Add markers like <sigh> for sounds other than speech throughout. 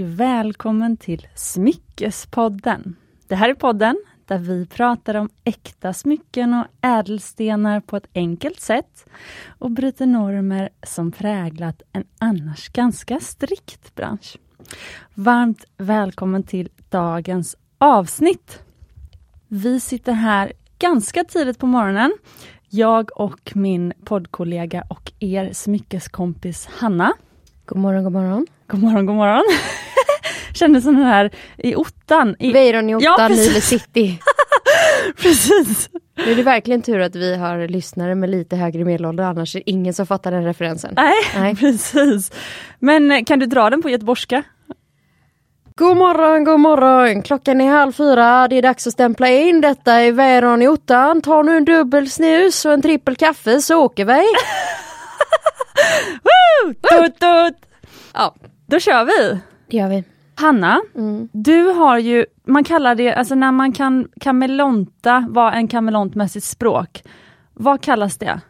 välkommen till Smyckespodden. Det här är podden där vi pratar om äkta smycken och ädelstenar på ett enkelt sätt och bryter normer som präglat en annars ganska strikt bransch. Varmt välkommen till dagens avsnitt. Vi sitter här ganska tidigt på morgonen. Jag och min poddkollega och er smyckeskompis Hanna. God morgon, god morgon. God morgon, god morgon. <laughs> Kändes som den här i ottan. I... Weiron i ottan, ja, Nile City. <laughs> precis. Nu är det verkligen tur att vi har lyssnare med lite högre medelålder, annars är det ingen som fattar den referensen. Nej, <laughs> Nej. precis. Men eh, kan du dra den på göteborgska? God morgon, god morgon! Klockan är halv fyra, det är dags att stämpla in. Detta är Weiron i ottan. Ta nu en dubbel snus och en trippel kaffe så åker vi. Woo! Tut, tut. Ja, då kör vi. Det gör vi. Hanna, mm. du har ju, man kallar det, alltså när man kan kamelonta, vara en kamelont med sitt språk. Vad kallas det?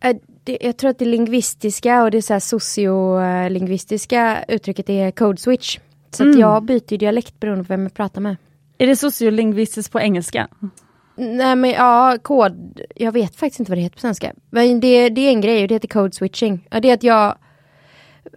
Äh, det jag tror att det lingvistiska och det så sociolingvistiska uttrycket är code switch. Så mm. jag byter dialekt beroende på vem jag pratar med. Är det sociolingvistiskt på engelska? Nej men ja, kod, jag vet faktiskt inte vad det heter på svenska. Men det, det är en grej och det heter code switching. det är att jag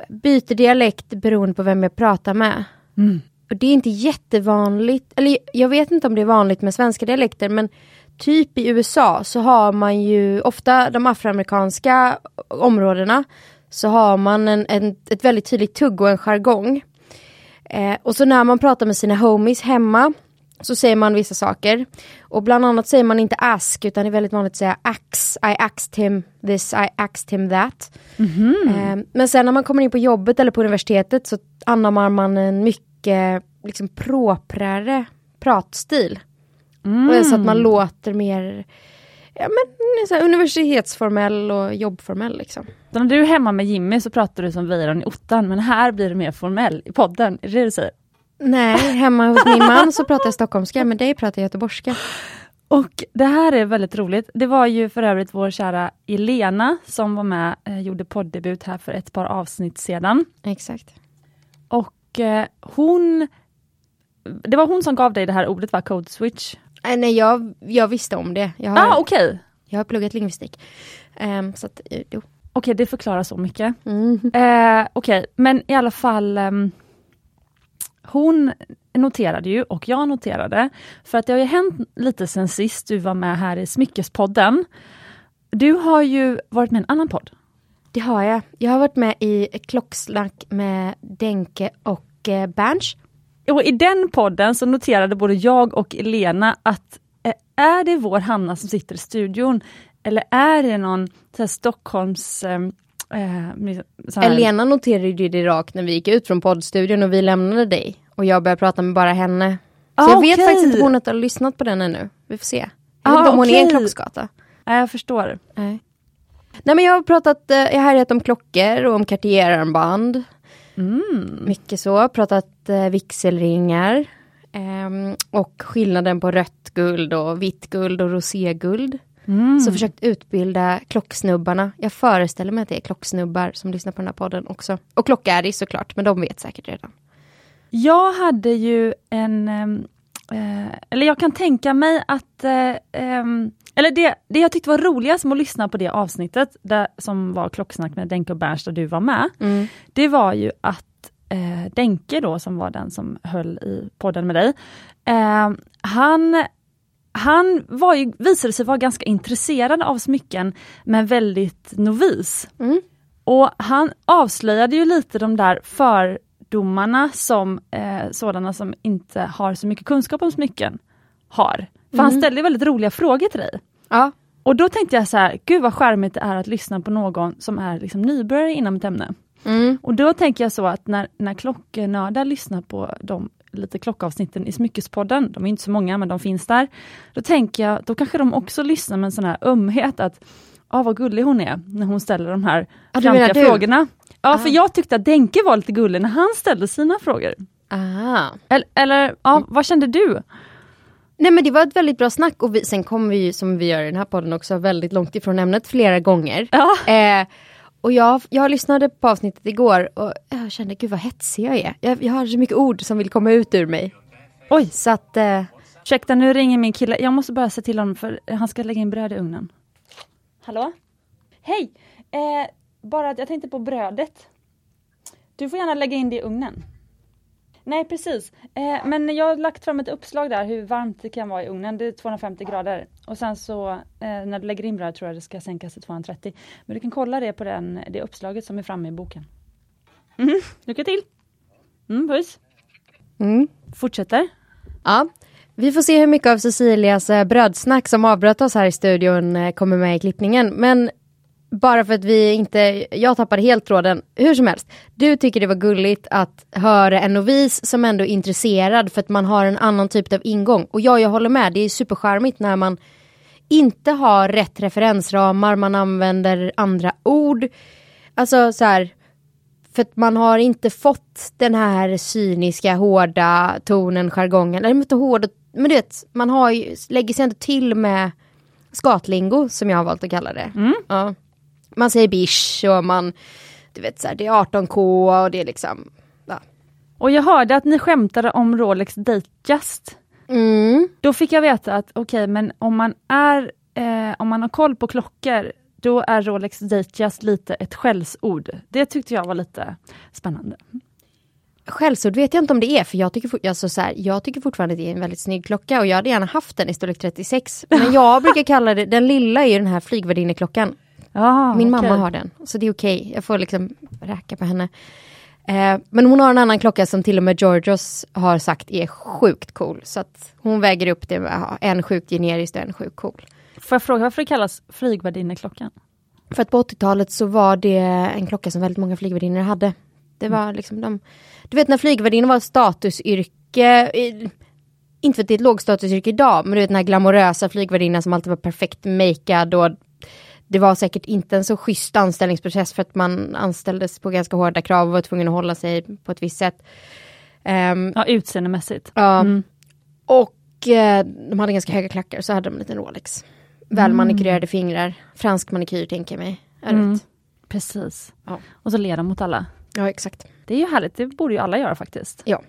byter dialekt beroende på vem jag pratar med. Mm. Och det är inte jättevanligt, eller jag vet inte om det är vanligt med svenska dialekter men typ i USA så har man ju ofta de afroamerikanska områdena så har man en, en, ett väldigt tydligt tugg och en jargong. Eh, och så när man pratar med sina homies hemma så säger man vissa saker. Och bland annat säger man inte ask utan det är väldigt vanligt att säga ax. I asked him this, I asked him that. Mm -hmm. eh, men sen när man kommer in på jobbet eller på universitetet så anammar man en mycket liksom proprare pratstil. Mm. Så att man låter mer ja, men, så universitetsformell och jobbformell. Liksom. Så när du är hemma med Jimmy så pratar du som Weiron i ottan men här blir det mer formell i podden, är det det du säger? Nej, hemma hos min man så pratar jag stockholmska, men dig pratar jag göteborgska. Och det här är väldigt roligt. Det var ju för övrigt vår kära Elena som var med, eh, gjorde poddebut här för ett par avsnitt sedan. Exakt. Och eh, hon, det var hon som gav dig det här ordet va, code switch? Äh, nej, jag, jag visste om det. Jag har, ah, okay. Jag har pluggat lingvistik. Um, så att, jo. Okej, okay, det förklarar så mycket. Mm. Uh, Okej, okay, men i alla fall um, hon noterade ju, och jag noterade, för att det har ju hänt lite sen sist du var med här i Smyckespodden. Du har ju varit med i en annan podd. Det har jag. Jag har varit med i Klocksnack med Denke och eh, Berns. Och i den podden så noterade både jag och Elena att eh, är det vår Hanna som sitter i studion eller är det någon så Stockholms eh, Elena noterade ju det rakt när vi gick ut från poddstudion och vi lämnade dig. Och jag började prata med bara henne. Så ah, jag vet faktiskt inte om hon har lyssnat på den ännu. Vi får se. Jag vet inte ah, om hon är en klockskata. Nej, jag förstår. Nej. Nej men jag har pratat, eh, jag har härjat om klockor och om Cartier-armband. Mm. Mycket så, pratat eh, vigselringar. Eh, och skillnaden på rött guld och vitt guld och roséguld. Mm. Så försökt utbilda klocksnubbarna. Jag föreställer mig att det är klocksnubbar som lyssnar på den här podden också. Och klockäris såklart, men de vet säkert redan. Jag hade ju en, eh, eller jag kan tänka mig att, eh, eller det, det jag tyckte var roligast med att lyssna på det avsnittet, där, som var klocksnack med Denke och Berns där du var med, mm. det var ju att eh, Denke då, som var den som höll i podden med dig, eh, han han var ju, visade sig vara ganska intresserad av smycken, men väldigt novis. Mm. Och han avslöjade ju lite de där fördomarna som eh, sådana som inte har så mycket kunskap om smycken har. För mm. han ställde väldigt roliga frågor till dig. Ja. Och då tänkte jag så här, gud vad charmigt det är att lyssna på någon som är liksom nybörjare inom ett ämne. Mm. Och då tänker jag så att när, när klocknördar lyssnar på de lite klockavsnitten i Smyckespodden, de är inte så många men de finns där. Då tänker jag, då kanske de också lyssnar med en sån här ömhet att ah, vad gullig hon är när hon ställer de här ah, framtida frågorna. Ja, ah. för jag tyckte att Denke var lite gullig när han ställde sina frågor. Ah. Eller, eller ja, vad kände du? Nej men det var ett väldigt bra snack och vi, sen kommer vi ju som vi gör i den här podden också väldigt långt ifrån ämnet flera gånger. Ja. Eh, och jag, jag lyssnade på avsnittet igår och jag kände gud vad hetsig jag är. Jag, jag har så mycket ord som vill komma ut ur mig. Oj, Så att, eh, ursäkta nu ringer min kille. Jag måste bara se till honom för han ska lägga in bröd i ugnen. Hallå? Hej! Eh, bara att jag tänkte på brödet. Du får gärna lägga in det i ugnen. Nej precis, eh, men jag har lagt fram ett uppslag där hur varmt det kan vara i ugnen. Det är 250 grader. Och sen så eh, när du lägger in bröd tror jag det ska sänkas till 230. Men du kan kolla det på den, det uppslaget som är framme i boken. Mm, lycka till! Mm, puss! mm. Fortsätter. Ja, vi får se hur mycket av Cecilias eh, brödsnack som avbröt oss här i studion eh, kommer med i klippningen. Men bara för att vi inte, jag tappade helt tråden, hur som helst. Du tycker det var gulligt att höra en novis som ändå är intresserad för att man har en annan typ av ingång. Och ja, jag håller med, det är supercharmigt när man inte har rätt referensramar, man använder andra ord. Alltså så här, för att man har inte fått den här cyniska, hårda tonen, jargongen. Eller inte hård, men du vet, man har ju, lägger sig ändå till med skatlingo som jag har valt att kalla det. Ja. Man säger bish och man, du vet så här, det är 18k och det är liksom, ja. Och jag hörde att ni skämtade om Rolex Datejust. Mm. Då fick jag veta att okej, men om man är eh, om man har koll på klockor, då är Rolex Datejust lite ett skällsord. Det tyckte jag var lite spännande. Skällsord vet jag inte om det är, för jag tycker, alltså så här, jag tycker fortfarande det är en väldigt snygg klocka och jag hade gärna haft den i storlek 36. Men <laughs> jag brukar kalla det, den lilla är ju den här flygvärdinneklocken. Ja, Min okej. mamma har den, så det är okej. Jag får liksom räcka på henne. Eh, men hon har en annan klocka som till och med Georgios har sagt är sjukt cool. Så att hon väger upp det med en sjukt generiskt och en sjukt cool. Får jag fråga varför det kallas flygvärdinneklockan? För att på 80-talet så var det en klocka som väldigt många flygvärdinnor hade. Det var liksom de... Du vet när flygvärdinnor var statusyrke. eh, Inte för att det är ett lågstatusyrke idag, men du vet den här glamorösa flygvärdinnan som alltid var perfekt makead och det var säkert inte en så schysst anställningsprocess för att man anställdes på ganska hårda krav och var tvungen att hålla sig på ett visst sätt. Ehm, Ja, utseendemässigt. Ja. Mm. Och eh, de hade ganska höga klackar så hade de en liten Rolex. Välmanikurerade fingrar, fransk manikyr tänker jag mig. Mm. Precis. Ja. Och så ler de mot alla. ja exakt. Det är ju härligt, det borde ju alla göra faktiskt. Ja.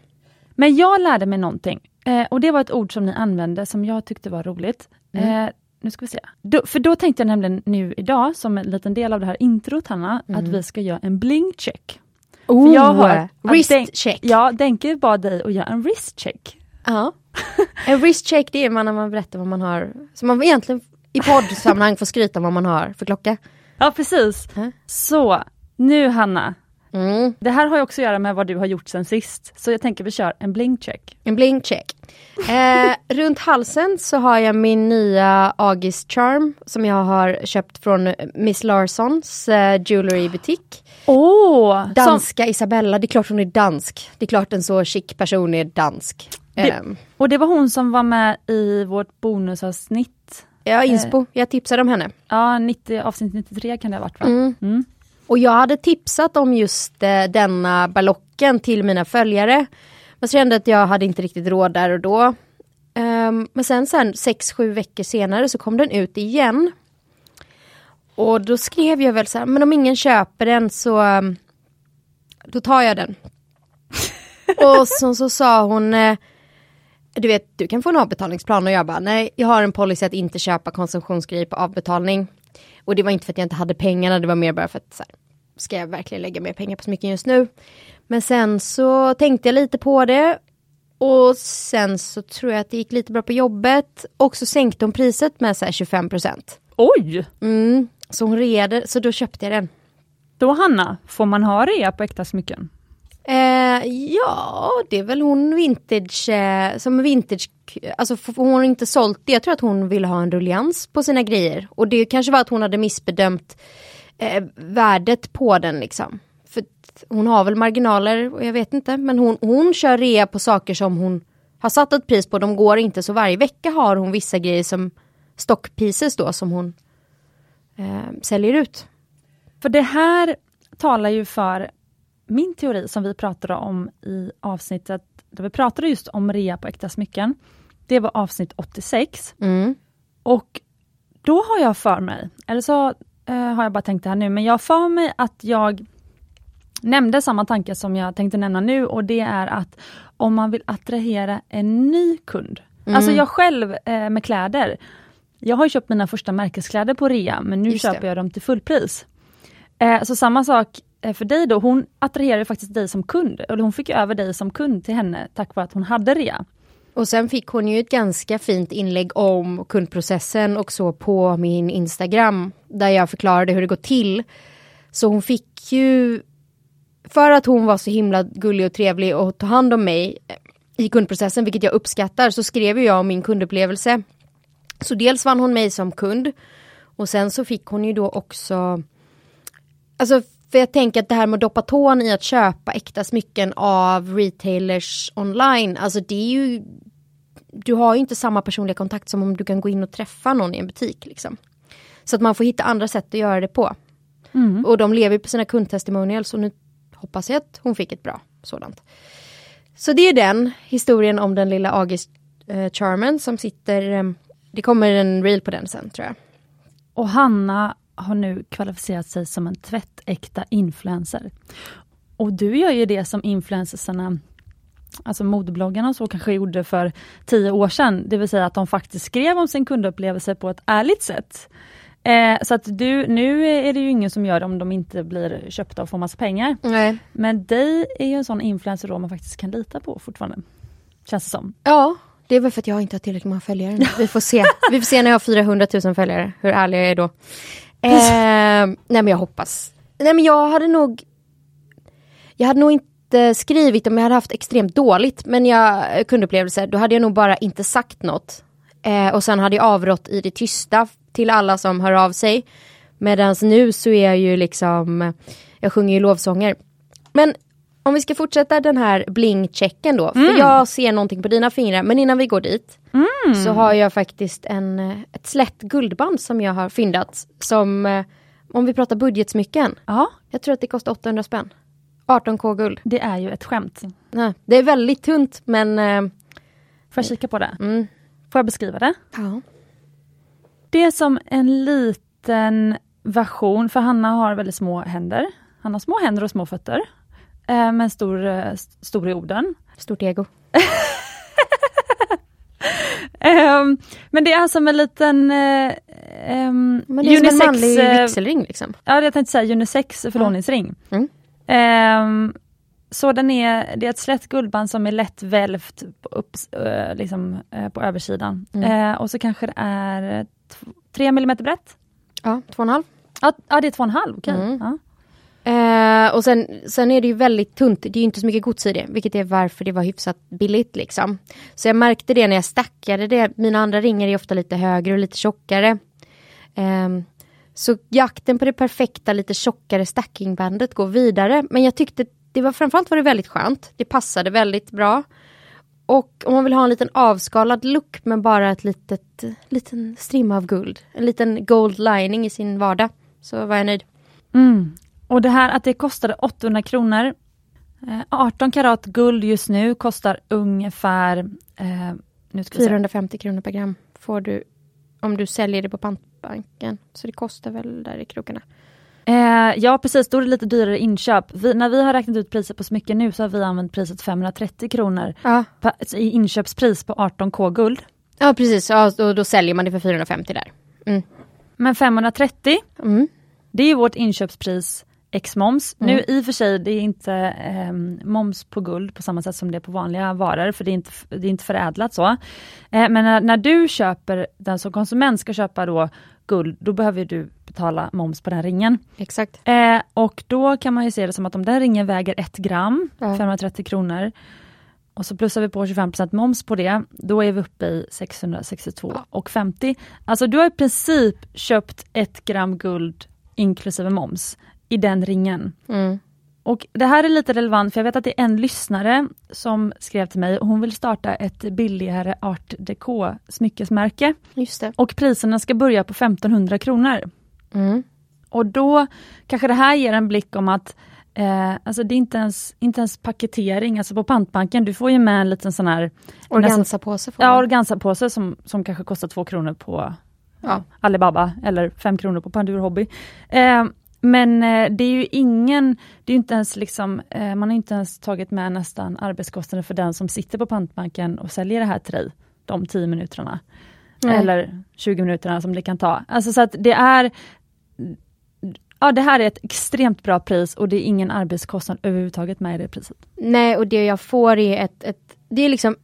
Men jag lärde mig någonting. Eh, och det var ett ord som ni använde som jag tyckte var roligt. Mm. Eh, nu ska vi se. Då, för då tänkte jag nämligen nu idag, som en liten del av det här introt Hanna, Mm. att vi ska göra en bling check. Oh, jag har wrist den- check. Ja, Denke bad dig att göra en wrist check. Ja. <laughs> En wrist check det är man när man berättar vad man har. Så man egentligen i poddsammanhang får skryta om vad man har för klocka. Ja, precis. Hä? Så, nu Hanna. Mm. Det här har ju också att göra med vad du har gjort sen sist. Så jag tänker vi kör en bling check. En bling check. Eh, <laughs> runt halsen så har jag min nya August Charm som jag har köpt från Miss Larssons eh, jewelry butik. Som, Danska Isabella, det är klart hon är dansk. Det är klart en så chic person är dansk. Det- Ehm, och det var hon som var med i vårt bonusavsnitt. ja, inspo. Jag tipsade om henne. Ja, 90, avsnitt 93 kan det ha varit va? Mm. Mm. Och jag hade tipsat om just eh, denna ballocken till mina följare. Men så kände jag att jag hade inte riktigt råd där och då. Ehm, men sen, sen sex, sju veckor senare så kom den ut igen. Och då skrev jag väl så här, men om ingen köper den så ehm, då tar jag den. <laughs> och så, så sa hon, eh, du vet du kan få en avbetalningsplan och jag bara nej jag har en policy att inte köpa konsumtionsgrejer på avbetalning. Och det var inte för att jag inte hade pengarna, det var mer bara för att så här, ska jag verkligen lägga mer pengar på smycken just nu? Men sen så tänkte jag lite på det och sen så tror jag att det gick lite bra på jobbet och så sänkte hon priset med så här 25 procent. Oj! Mm, så hon reade, så då köpte jag den. Då Hanna, får man ha rea på äkta smycken? Eh, ja, det är väl hon vintage, eh, som vintage, alltså hon har inte sålt det. Jag tror att hon ville ha en rullians på sina grejer. Och det kanske var att hon hade missbedömt eh, värdet på den liksom. För hon har väl marginaler, och jag vet inte. Men hon, hon kör rea på saker som hon har satt ett pris på. De går inte, så varje vecka har hon vissa grejer som stockpieces då som hon eh, säljer ut. För det här talar ju för min teori som vi pratade om i avsnittet där vi pratade just om rea på äkta smycken. Det var avsnitt 86 Mm. och då har jag för mig, eller så eh, har jag bara tänkt det här nu, men jag för mig att jag nämnde samma tanke som jag tänkte nämna nu och det är att om man vill attrahera en ny kund. Mm. Alltså jag själv eh, med kläder. Jag har köpt mina första märkeskläder på rea men nu Just köper det. jag dem till fullpris. Eh, så samma sak eh, för dig då, hon attraherade faktiskt dig som kund. Eller hon fick över dig som kund till henne tack vare att hon hade rea. Och sen fick hon ju ett ganska fint inlägg om kundprocessen och så på min Instagram. Där jag förklarade hur det går till. Så hon fick ju, för att hon var så himla gullig och trevlig och tog hand om mig i kundprocessen, vilket jag uppskattar, så skrev jag om min kundupplevelse. Så dels vann hon mig som kund och sen så fick hon ju då också Alltså för jag tänker att det här med att doppa tån i att köpa äkta smycken av retailers online, alltså det är ju du har ju inte samma personliga kontakt som om du kan gå in och träffa någon i en butik liksom. Så att man får hitta andra sätt att göra det på. Och de lever på sina kundtestimonials och nu hoppas jag att hon fick ett bra sådant. Så det är den historien om den lilla August eh, Charmen som sitter, eh, det kommer en reel på den sen tror jag. Och Hanna har nu kvalificerat sig som en tvättäkta influencer. Och du gör ju det som influencersarna, alltså modebloggarna och så kanske gjorde för tio år sedan. Det vill säga att de faktiskt skrev om sin kundupplevelse på ett ärligt sätt. Eh, så att du, nu är det ju ingen som gör det om de inte blir köpta och får massa pengar. Nej. Men dig är ju en sån influencer då man faktiskt kan lita på fortfarande. Känns det som. Ja, det är väl för att jag inte har tillräckligt många följare. nu. Vi får se. Vi får se när jag har 400 000 följare, hur ärlig jag är då. Eh, nej men jag hoppas. Nej men jag hade nog Jag hade nog inte skrivit om jag hade haft extremt dåligt men jag kundupplevelser, då hade jag nog bara inte sagt något. Eh, och sen hade jag avrått i det tysta till alla som hör av sig. Medan nu så är jag ju liksom, jag sjunger ju lovsånger. Men om vi ska fortsätta den här bling-checken då, för jag ser någonting på dina fingrar, men innan vi går dit så har jag faktiskt en, ett slätt guldband som jag har fyndat. Som, eh, om vi pratar budgetsmycken, Ja, jag tror att det kostar 800 spänn. 18k guld. det är ju ett skämt. Nej, det är väldigt tunt men... eh, Får jag kika på det? Mm. Får jag beskriva det? Ja. Det är som en liten version, för Hanna har väldigt små händer. Han har små händer och små fötter. Eh, men stor, eh, stor i orden. Stort ego. <laughs> Ehm, men det är som en liten eh, ehm, Men det är som en manlig eh, vigselring liksom. Ja, jag tänkte säga unisex förlovningsring. Mm. Ehm, så den är, det är ett slätt guldband som är lätt välvt upp, eh, liksom, eh, på översidan. Mm. Eh, och så kanske det är 3 mm brett. Ja, två och en halv. Ja, ja det är 2,5, okej. Mm. Ja. Eh, och sen, sen är det ju väldigt tunt, det är ju inte så mycket gods i det, vilket är varför det var hyfsat billigt liksom. Så jag märkte det när jag stackade det, mina andra ringar är ofta lite högre och lite tjockare. Ehm, så jakten på det perfekta lite tjockare stackingbandet går vidare, men jag tyckte det var framförallt var det väldigt skönt, det passade väldigt bra. Och om man vill ha en liten avskalad look men bara ett litet, liten strimma av guld, en liten gold lining i sin vardag, så var jag nöjd. Mm. Och det här att det kostade 800 kronor. Eh, 18 karat guld just nu kostar ungefär eh, nu ska vi se. 450 kronor per gram får du om du säljer det på pantbanken. Så det kostar väl där i krokarna. Eh, ja precis, då är det lite dyrare inköp. Vi, när vi har räknat ut priset på smycken nu så har vi använt priset 530 kronor Ja, pa- i inköpspris på 18k guld. ja precis. Ja, då, då säljer man det för 450 där. Mm. Men 530, Mm. det är vårt inköpspris ex moms. Nu i och för sig, det är inte ehm, moms på guld på samma sätt som det är på vanliga varor, för det är inte, det är inte förädlat så. Eh, men när, när du köper, den som konsument ska köpa då guld, då behöver du betala moms på den ringen. Exakt. Eh, och då kan man ju se det som att om den ringen väger ett gram, Ja. 530 kronor, och så plussar vi på 25% moms på det, då är vi uppe i 662 och 50. Alltså du har i princip köpt ett gram guld inklusive moms i den ringen. Mm. Och det här är lite relevant för jag vet att det är en lyssnare som skrev till mig och hon vill starta ett billigare art deco smyckesmärke Just det. och priserna ska börja på 1500 kronor. Mm. Och då kanske det här ger en blick om att eh, alltså det är inte ens, inte ens paketering, alltså på pantbanken, du får ju med en liten sån här Organsapåse ja, organsapåse som, som kanske kostar två kronor på ja. Alibaba eller 5 kronor på Pandur Hobby. Eh, men eh, det är ju ingen, det är inte ens liksom, eh, man har inte ens tagit med nästan arbetskostnader för den som sitter på pantbanken och säljer det här till dig, de 10 minuterna. Nej. Eller 20 minuterna som det kan ta. Alltså så att det är Ja det här är ett extremt bra pris och det är ingen arbetskostnad överhuvudtaget med i det priset. Nej och det jag får är ett, ett det är liksom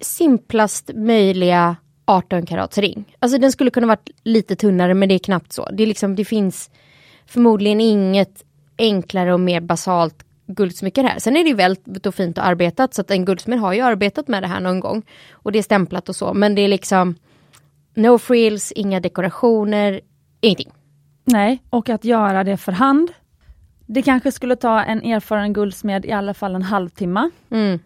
simplast möjliga 18 karats ring. Alltså den skulle kunna varit lite tunnare men det är knappt så. Det, är liksom, det finns förmodligen inget enklare och mer basalt guldsmycke här. Sen är det väldigt och fint och arbetat så att en guldsmed har ju arbetat med det här någon gång. Och det är stämplat och så men det är liksom no frills, inga dekorationer, ingenting. Nej, och att göra det för hand. Det kanske skulle ta en erfaren guldsmed i alla fall en halvtimme. Mm.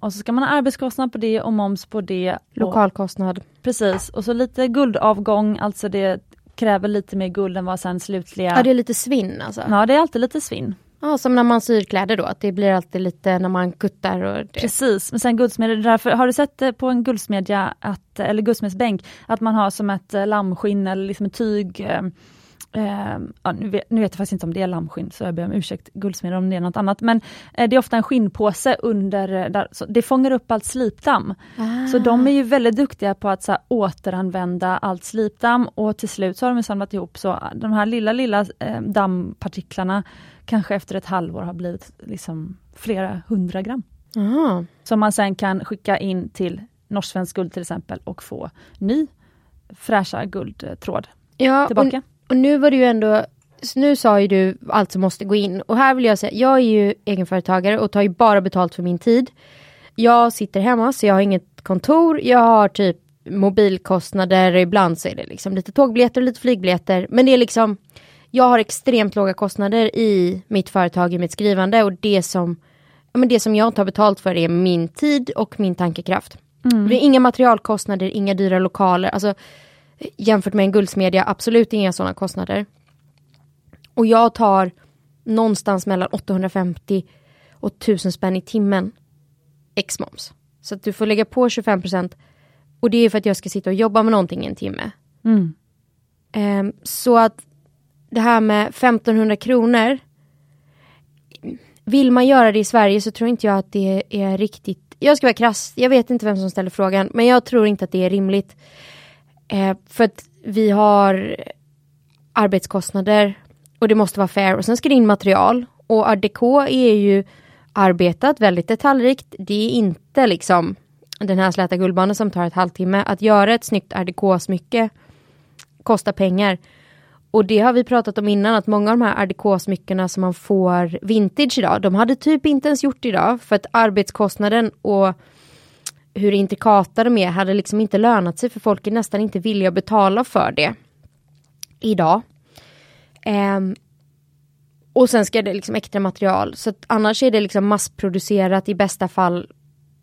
Och så ska man ha arbetskostnad på det och moms på det. Lokalkostnad. Och, precis, och så lite guldavgång, alltså det kräver lite mer guld än vad sen slutliga... Ja det är lite svinn alltså? Ja det är alltid lite svinn. Ja som när man syr kläder då, att det blir alltid lite när man kuttar och det. Precis, men sen guldsmedjor, därför har du sett det på en guldsmedja, att, eller guldsmedsbänk, att man har som ett eh, lammskinn eller liksom ett tyg eh, Eh, ja, nu, vet, nu, vet, jag faktiskt inte om det är lammskinn, så jag ber om ursäkt guldsmeder om det är något annat. Men eh, det är ofta en skinnpåse under, eh, där, det fångar upp allt slipdamm. Ah. Så de är ju väldigt duktiga på att så här, återanvända allt slipdamm och till slut så har de samlat ihop så de här lilla, lilla eh, dammpartiklarna kanske efter ett halvår har blivit liksom flera hundra gram. Ah. Som man sen kan skicka in till Norsk Guld till exempel och få ny fräscha guldtråd ja, tillbaka. Och nu var det ju ändå, nu sa ju du allt som måste gå in. Och här vill jag säga, jag är ju egenföretagare och tar ju bara betalt för min tid. Jag sitter hemma så jag har inget kontor, jag har typ mobilkostnader, ibland så är det liksom lite tågbiljetter och lite flygbiljetter. Men det är liksom, jag har extremt låga kostnader i mitt företag, i mitt skrivande och det som, men det som jag tar betalt för är min tid och min tankekraft. Mm. Det är inga materialkostnader, inga dyra lokaler. Alltså, jämfört med en guldsmedja, absolut inga sådana kostnader. Och jag tar någonstans mellan 850 och 1000 spänn i timmen ex moms. Så att du får lägga på 25% och det är för att jag ska sitta och jobba med någonting i en timme. Mm. Um, så att det här med 1500 kronor vill man göra det i Sverige så tror inte jag att det är riktigt Jag ska vara krass, jag vet inte vem som ställer frågan men jag tror inte att det är rimligt. Eh, för att vi har arbetskostnader och det måste vara fair och sen ska det in material och Art är ju arbetat väldigt detaljrikt. Det är inte liksom den här släta guldbanan som tar ett halvtimme. Att göra ett snyggt Art smycke kostar pengar. Och det har vi pratat om innan att många av de här Art smyckena som man får vintage idag, de hade typ inte ens gjort idag för att arbetskostnaden och hur intrikata de är hade liksom inte lönat sig för folk är nästan inte villiga att betala för det idag. Um, och sen ska det liksom äkta material så att annars är det liksom massproducerat i bästa fall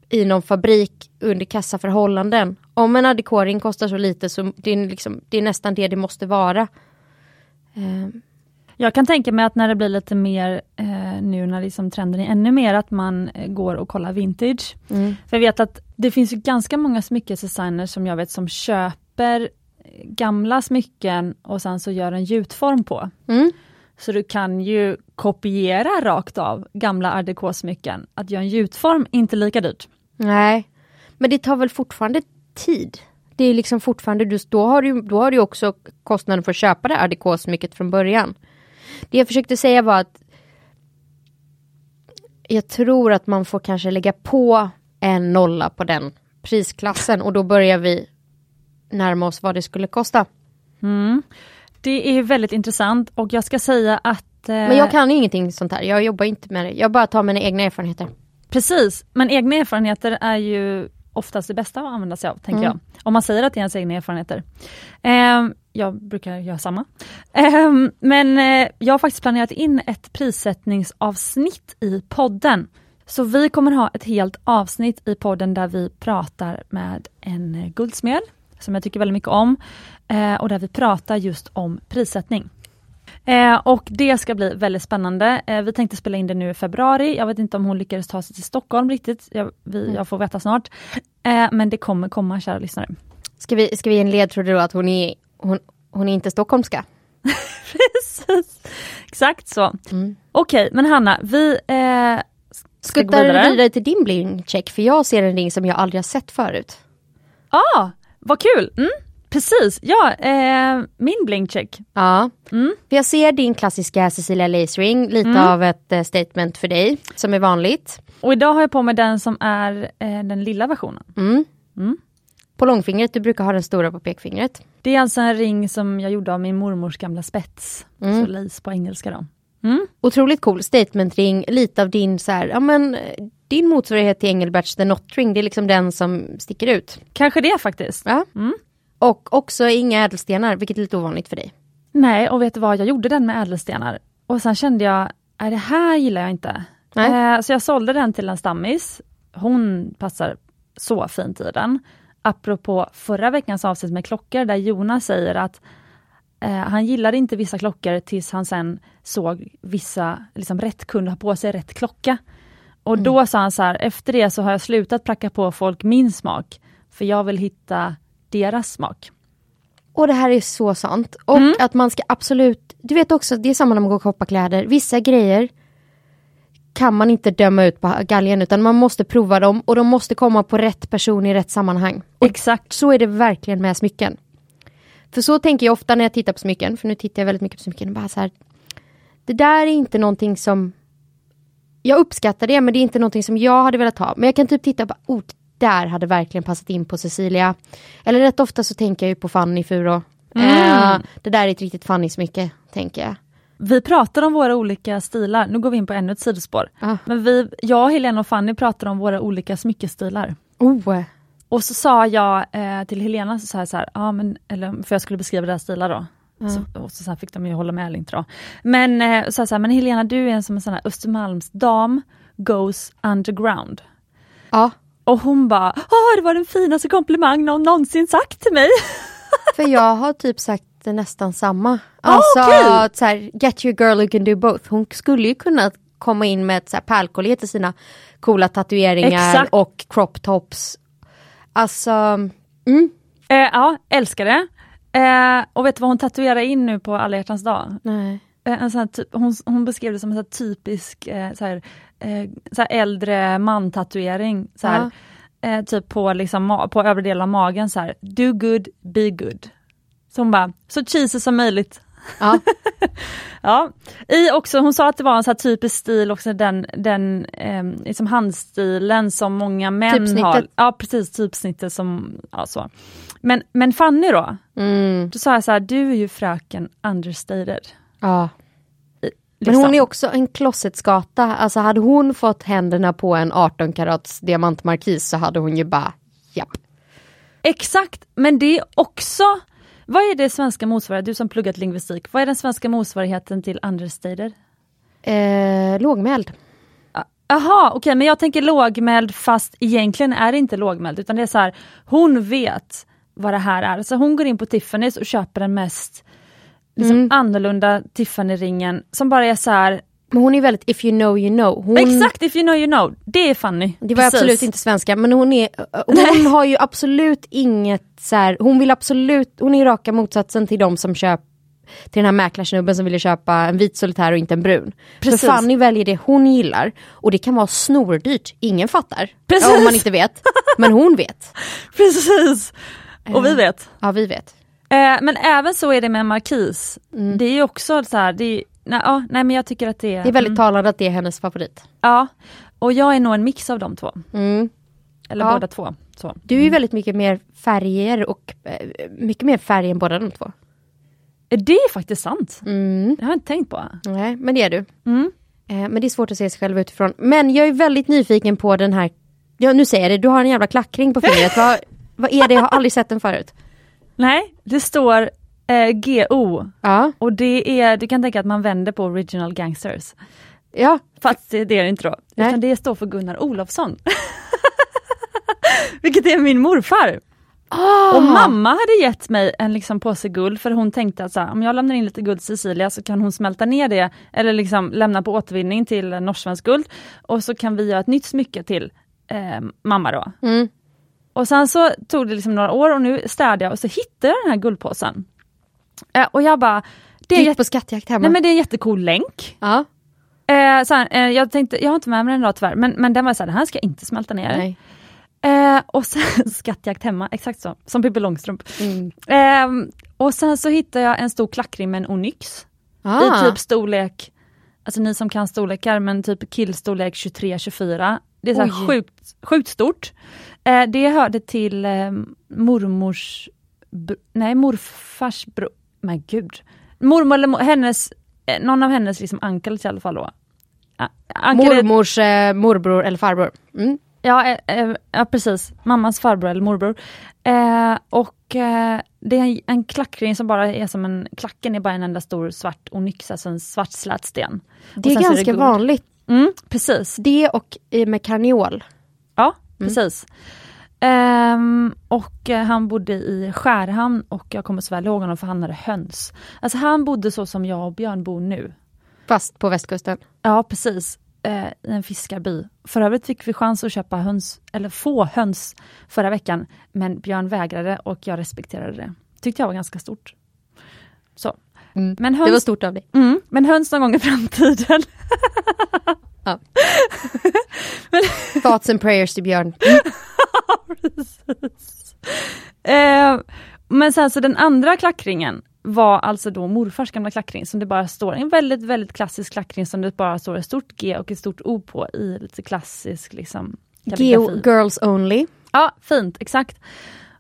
i någon fabrik under kassaförhållanden. Om en adekoring kostar så lite så det är, liksom, det är nästan det det måste vara. Um, jag kan tänka mig att när det blir lite mer eh, nu när liksom trenden är ännu mer att man eh, går och kollar vintage. Mm. För jag vet att det finns ganska många smyckesdesigners som jag vet som köper gamla smycken och sen så gör en gjutform på. Mm. Så du kan ju kopiera rakt av gamla art smycken Att göra en gjutform inte lika dyrt. Nej, men det tar väl fortfarande tid? Det är liksom fortfarande, då har du, då har du också kostnaden för att köpa det art smycket från början. Det jag försökte säga var att jag tror att man får kanske lägga på en nolla på den prisklassen och då börjar vi närma oss vad det skulle kosta. Mm. Det är väldigt intressant och jag ska säga att... Eh... Men jag kan ingenting sånt här, jag jobbar inte med det, jag bara tar mina egna erfarenheter. Precis, men egna erfarenheter är ju oftast det bästa att använda sig av, tänker mm. jag. Om man säger att det är ens egna erfarenheter. Eh, jag brukar göra samma. Eh, men eh, jag har faktiskt planerat in ett prissättningsavsnitt i podden. Så vi kommer ha ett helt avsnitt i podden där vi pratar med en guldsmed, som jag tycker väldigt mycket om, eh, och där vi pratar just om prissättning. Eh, och det ska bli väldigt spännande. Eh, vi tänkte spela in det nu i februari. Jag vet inte om hon lyckades ta sig till Stockholm riktigt. Jag, vi, mm. jag får veta snart. Eh, men det kommer komma kära lyssnare. Ska vi, ska vi ge en ledtråd då att hon är, hon, hon är inte stockholmska? <laughs> Precis. Exakt så. Mm. Okej, men Hanna, vi eh, ska gå Skuttar vidare. vidare till din bling-check för jag ser en ring som jag aldrig har sett förut. ah, vad kul! Mm, precis, ja, eh, min blinkcheck. Ja. Mm. Jag ser din klassiska Cecilia Lace ring, lite av ett eh, statement för dig, som är vanligt. Och idag har jag på mig den som är eh, den lilla versionen. Mm. Mm. På långfingret, du brukar ha den stora på pekfingret. Det är alltså en ring som jag gjorde av min mormors gamla spets. Mm. Så lace på engelska då. Mm. Otroligt cool statementring, lite av din så här, ja men din motsvarighet till Engelberts The Not Ring, det är liksom den som sticker ut. Kanske det faktiskt. Ja. Mm. Och också inga ädelstenar, vilket är lite ovanligt för dig. Nej, och vet du vad, jag gjorde den med ädelstenar. Och sen kände jag, nej det här gillar jag inte. Eh, så jag sålde den till en stammis. Hon passar så fint i den. Apropå förra veckans avsnitt med klockor där Jonas säger att eh, han gillade inte vissa klockor tills han sen såg vissa, liksom rätt kunde ha på sig rätt klocka. Och då sa han så här, efter det så har jag slutat pracka på folk min smak. För jag vill hitta deras smak. Och det här är så sant. Och Mm. att man ska absolut, du vet också, det är samma när man går och shoppar kläder. Vissa grejer kan man inte döma ut på galgen utan man måste prova dem och de måste komma på rätt person i rätt sammanhang. Och Exakt. så är det verkligen med smycken. För så tänker jag ofta när jag tittar på smycken, för nu tittar jag väldigt mycket på smycken och bara så här. Det där är inte någonting som jag uppskattar det men det är inte någonting som jag hade velat ha. Men jag kan typ titta på, oh, där hade verkligen passat in på Cecilia. Eller rätt ofta så tänker jag ju på Fanny Furo. Eh, det där är ett riktigt Fanny-smycke, tänker jag. Vi pratar om våra olika stilar, nu går vi in på ännu ett sidospår. Ah. Men vi, jag, Helena och Fanny pratar om våra olika smyckestilar. Oh, Och så sa jag eh, till Helena, så jag så här, ja, men, eller, för jag skulle beskriva deras stilar då. Så, och så, så här fick de ju hålla med eller inte då. Men eh, så, så här, men Helena du är en som en sån här Östermalmsdam goes underground. ja. Och hon bara, åh det var den finaste komplimang någon någonsin sagt till mig. <laughs> För jag har typ sagt nästan samma. Alltså, okej. så här, get your girl who can do both. Hon skulle ju kunna komma in med ett pärlkollier till sina coola tatueringar Exakt. och crop tops. Alltså, mm, Eh, ja, älskar det. Eh, och vet du vad hon tatuerar in nu på alla hjärtans dag? nej. Eh, En sån typ, hon, hon beskrev det som en typisk eh, så här, eh, så äldre man-tatuering. Så här, eh, typ på, liksom, på övre delen av magen, så här, do good, be good. Så hon bara, så cheesy som möjligt. Ja. <laughs> Ja, i också, hon sa att det var en så typisk stil, också den, den eh, liksom handstilen som många män Typsnittet. har. Ja precis, typsnittet som, ja så. Men, men Fanny då? Mm, Då sa jag så här, du är ju fröken understated. ja. Men liksom. hon är också en closetskata. Alltså hade hon fått händerna på en 18 karats diamantmarkis så hade hon ju bara, japp. Exakt, men det är också, vad är det svenska motsvarigheten, du som pluggat lingvistik, vad är den svenska motsvarigheten till understated? Eh, lågmäld. Jaha, okej, men jag tänker lågmäld fast egentligen är det inte lågmäld utan det är så här, hon vet vad det här är. Så hon går in på Tiffany's och köper den mest liksom, Mm. annorlunda Tiffany-ringen som bara är så här, Men hon är väldigt if you know you know. Hon, exakt if you know you know, det är Fanny. Det var Precis. absolut inte svenska men hon är, hon <laughs> har ju absolut inget så här, hon vill absolut, hon är raka motsatsen till de som köper till den här mäklarsnubben som ville köpa en vit solitär och inte en brun. Precis. För Fanny väljer det hon gillar och det kan vara snordyrt, ingen fattar. Precis. Ja, om man inte vet. Men hon vet. <laughs> Precis! Och vi vet. Ja vi vet. Eh, men även så är det med Markis. Mm. Det är ju också så här, det är, nej, ja, nej men jag tycker att det är... Det är väldigt mm, talande att det är hennes favorit. Ja, och jag är nog en mix av de två. Mm. Eller Ja. båda två. Så. Du är ju väldigt mycket mer färger och eh, mycket mer färg än båda de två. Det är faktiskt sant. Mm. Det har jag inte tänkt på. Nej, men det är du. Mm. Eh, men det är svårt att se sig själv utifrån. Men jag är väldigt nyfiken på den här, ja nu säger jag det, du har en jävla klackring på fingret. <laughs> vad, vad är det? Jag har aldrig sett den förut. Nej, det står eh, GO Ja, och det är, du kan tänka att man vänder på Original Gangsters. ja, Fast det, är det inte då. Nej. Utan det står för Gunnar Olofsson. <laughs> Vilket är min morfar. Ah. Och mamma hade gett mig en liksom påse guld för hon tänkte att så här, om jag lämnar in lite guld till Cecilia så kan hon smälta ner det eller liksom lämna på återvinning till norsk-svenskt guld och så kan vi göra ett nytt smycke till eh, mamma då. Mm. Och sen så tog det liksom några år och nu städade jag och så hittade jag den här guldpåsen. Eh, och jag bara, det är, Gick på skattjakt hemma. nej, men det är en jättecool länk. ja. Eh, så eh, jag tänkte, jag har inte med mig den idag tyvärr, men, men den var så här, den här ska inte smälta ner. Nej. Eh, och sen <laughs> skattjakt hemma, exakt så, som Pippi Långstrump. Mm. Eh, och sen så hittade jag en stor klackring med en onyx Ah. i typ storlek, alltså ni som kan storlekar, men typ killstorlek 23-24. Det är så sjukt, sjukt stort. Eh, det hörde till eh, mormors, nej morfars bror, men gud. Mormor eller mo- hennes, eh, någon av hennes liksom uncles i alla fall då. Är- Mormors eh, morbror eller farbror. Mm. Ja, eh, eh, ja precis, mammas farbror eller morbror. Eh, och det är en, en klackring som bara är som en, klacken är bara en enda stor svart onyx, alltså en svart slät sten. Det är ganska guld. vanligt. Mm, precis, Det och med karneol. ja precis. Ehm, och eh, han bodde i Skärhamn och jag kommer så väl ihåg honom för han hade höns. Alltså han bodde så som jag och Björn bor nu. Fast på västkusten. Ja precis, eh, i en fiskarby. För övrigt fick vi chans att köpa höns, eller få höns förra veckan, men Björn vägrade och jag respekterade det. Tyckte jag var ganska stort. Så. Mm. Men, Det höns, var stort av dig. mm, men höns någon gång i framtiden. <laughs> Ja. <laughs> Thoughts and prayers till Björn. <laughs> Eh, men sen så den andra klackringen var alltså då morfars gamla klackring som det bara står, en väldigt väldigt klassisk klackring som det bara står ett stort G och ett stort O på i lite klassisk liksom Geo girls only. Ja, fint, exakt.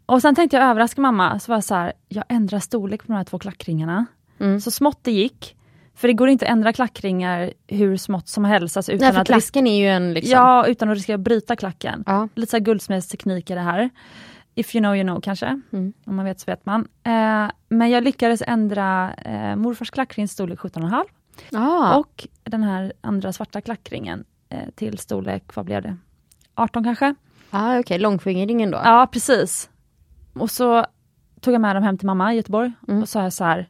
Och sen tänkte jag överraska mamma, så var jag så här, jag ändrar storlek på de här två klackringarna. Mm. Så smått det gick. För det går inte att ändra klackringar hur smått som helst. Alltså utan, Nej, för att klacken är ju en liksom. ja, utan att riskera att bryta klacken. Ja. Lite så guldsmedsteknik i det här. If you know you know kanske. Mm. Om man vet så vet man. Eh, men jag lyckades ändra eh, morfars klackrings storlek 17,5 Ah. och den här andra svarta klackringen eh, till storlek, vad blev det? 18 kanske? ah, Okej, långfingringen då. Ja, precis. Och så tog jag med dem hem till mamma i Göteborg Mm. och sa jag så här,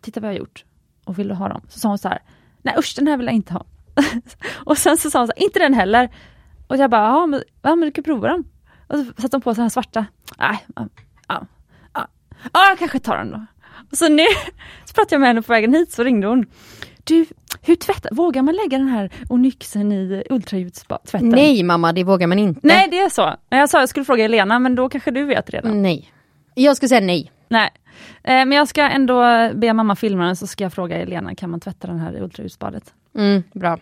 titta vad jag har gjort och vill du ha dem? Så sa hon så här, nej usch den här vill jag inte ha. <laughs> och sen så sa hon så här, inte den heller. Och jag bara, ja men, ja, men du kan prova dem. Och så satte hon på sig den här svarta. Nej, ja, ja, ja, ja jag kanske tar den då. Och så nu <laughs> så pratade jag med henne på vägen hit så ringde hon. Du, hur tvättar, vågar man lägga den här onyxen i ultraljudstvätten? Nej mamma, det vågar man inte. Nej det är så. Jag sa jag skulle fråga Elena men då kanske du vet redan. Nej. Jag skulle säga nej. Nej. Eh, men jag ska ändå be mamma filma den så ska jag fråga Elena, kan man tvätta den här i ultraljudsbadet? Mm, bra.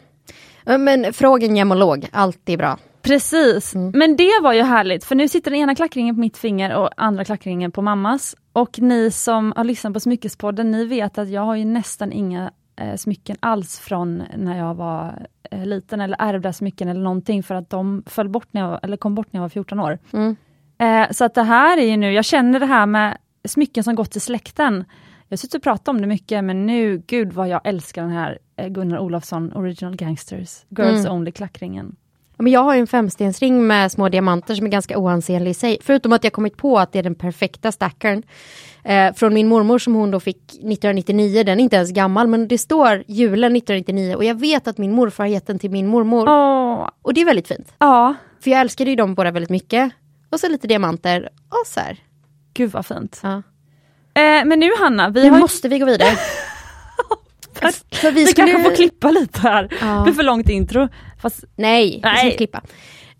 Men fråga en gemolog, allt är bra. Precis, men det var ju härligt för nu sitter den ena klackringen på mitt finger och andra klackringen på mammas. Och ni som har lyssnat på Smyckespodden, ni vet att jag har ju nästan inga eh, smycken alls från när jag var eh, liten eller ärvda smycken eller någonting för att de föll bort när jag, eller kom bort när jag var 14 år. Mm. Eh, så att det här är ju nu, jag känner det här med smycken som gått till släkten. Jag suttit och pratat om det mycket men nu, gud vad jag älskar den här eh, Gunnar Olofsson Original Gangsters, Girls Mm. Only klackringen. Ja, Men jag har en femstensring med små diamanter som är ganska oansenlig i sig. Förutom att jag kommit på att det är den perfekta stackaren. Eh, från min mormor som hon då fick 1999, den är inte ens gammal men det står julen 1999 och jag vet att min morfar har gett den till min mormor. Åh, Och det är väldigt fint. ja, För jag älskade ju dem båda väldigt mycket. Och så lite diamanter och så här. Gud vad fint. Ja. Eh, men nu Hanna, vi Nu har måste vi gå vidare. <laughs> För vi vi skulle... kanske får klippa lite här. Ja. Det blir för långt intro. Fast, Nej, vi ska Nej. inte klippa.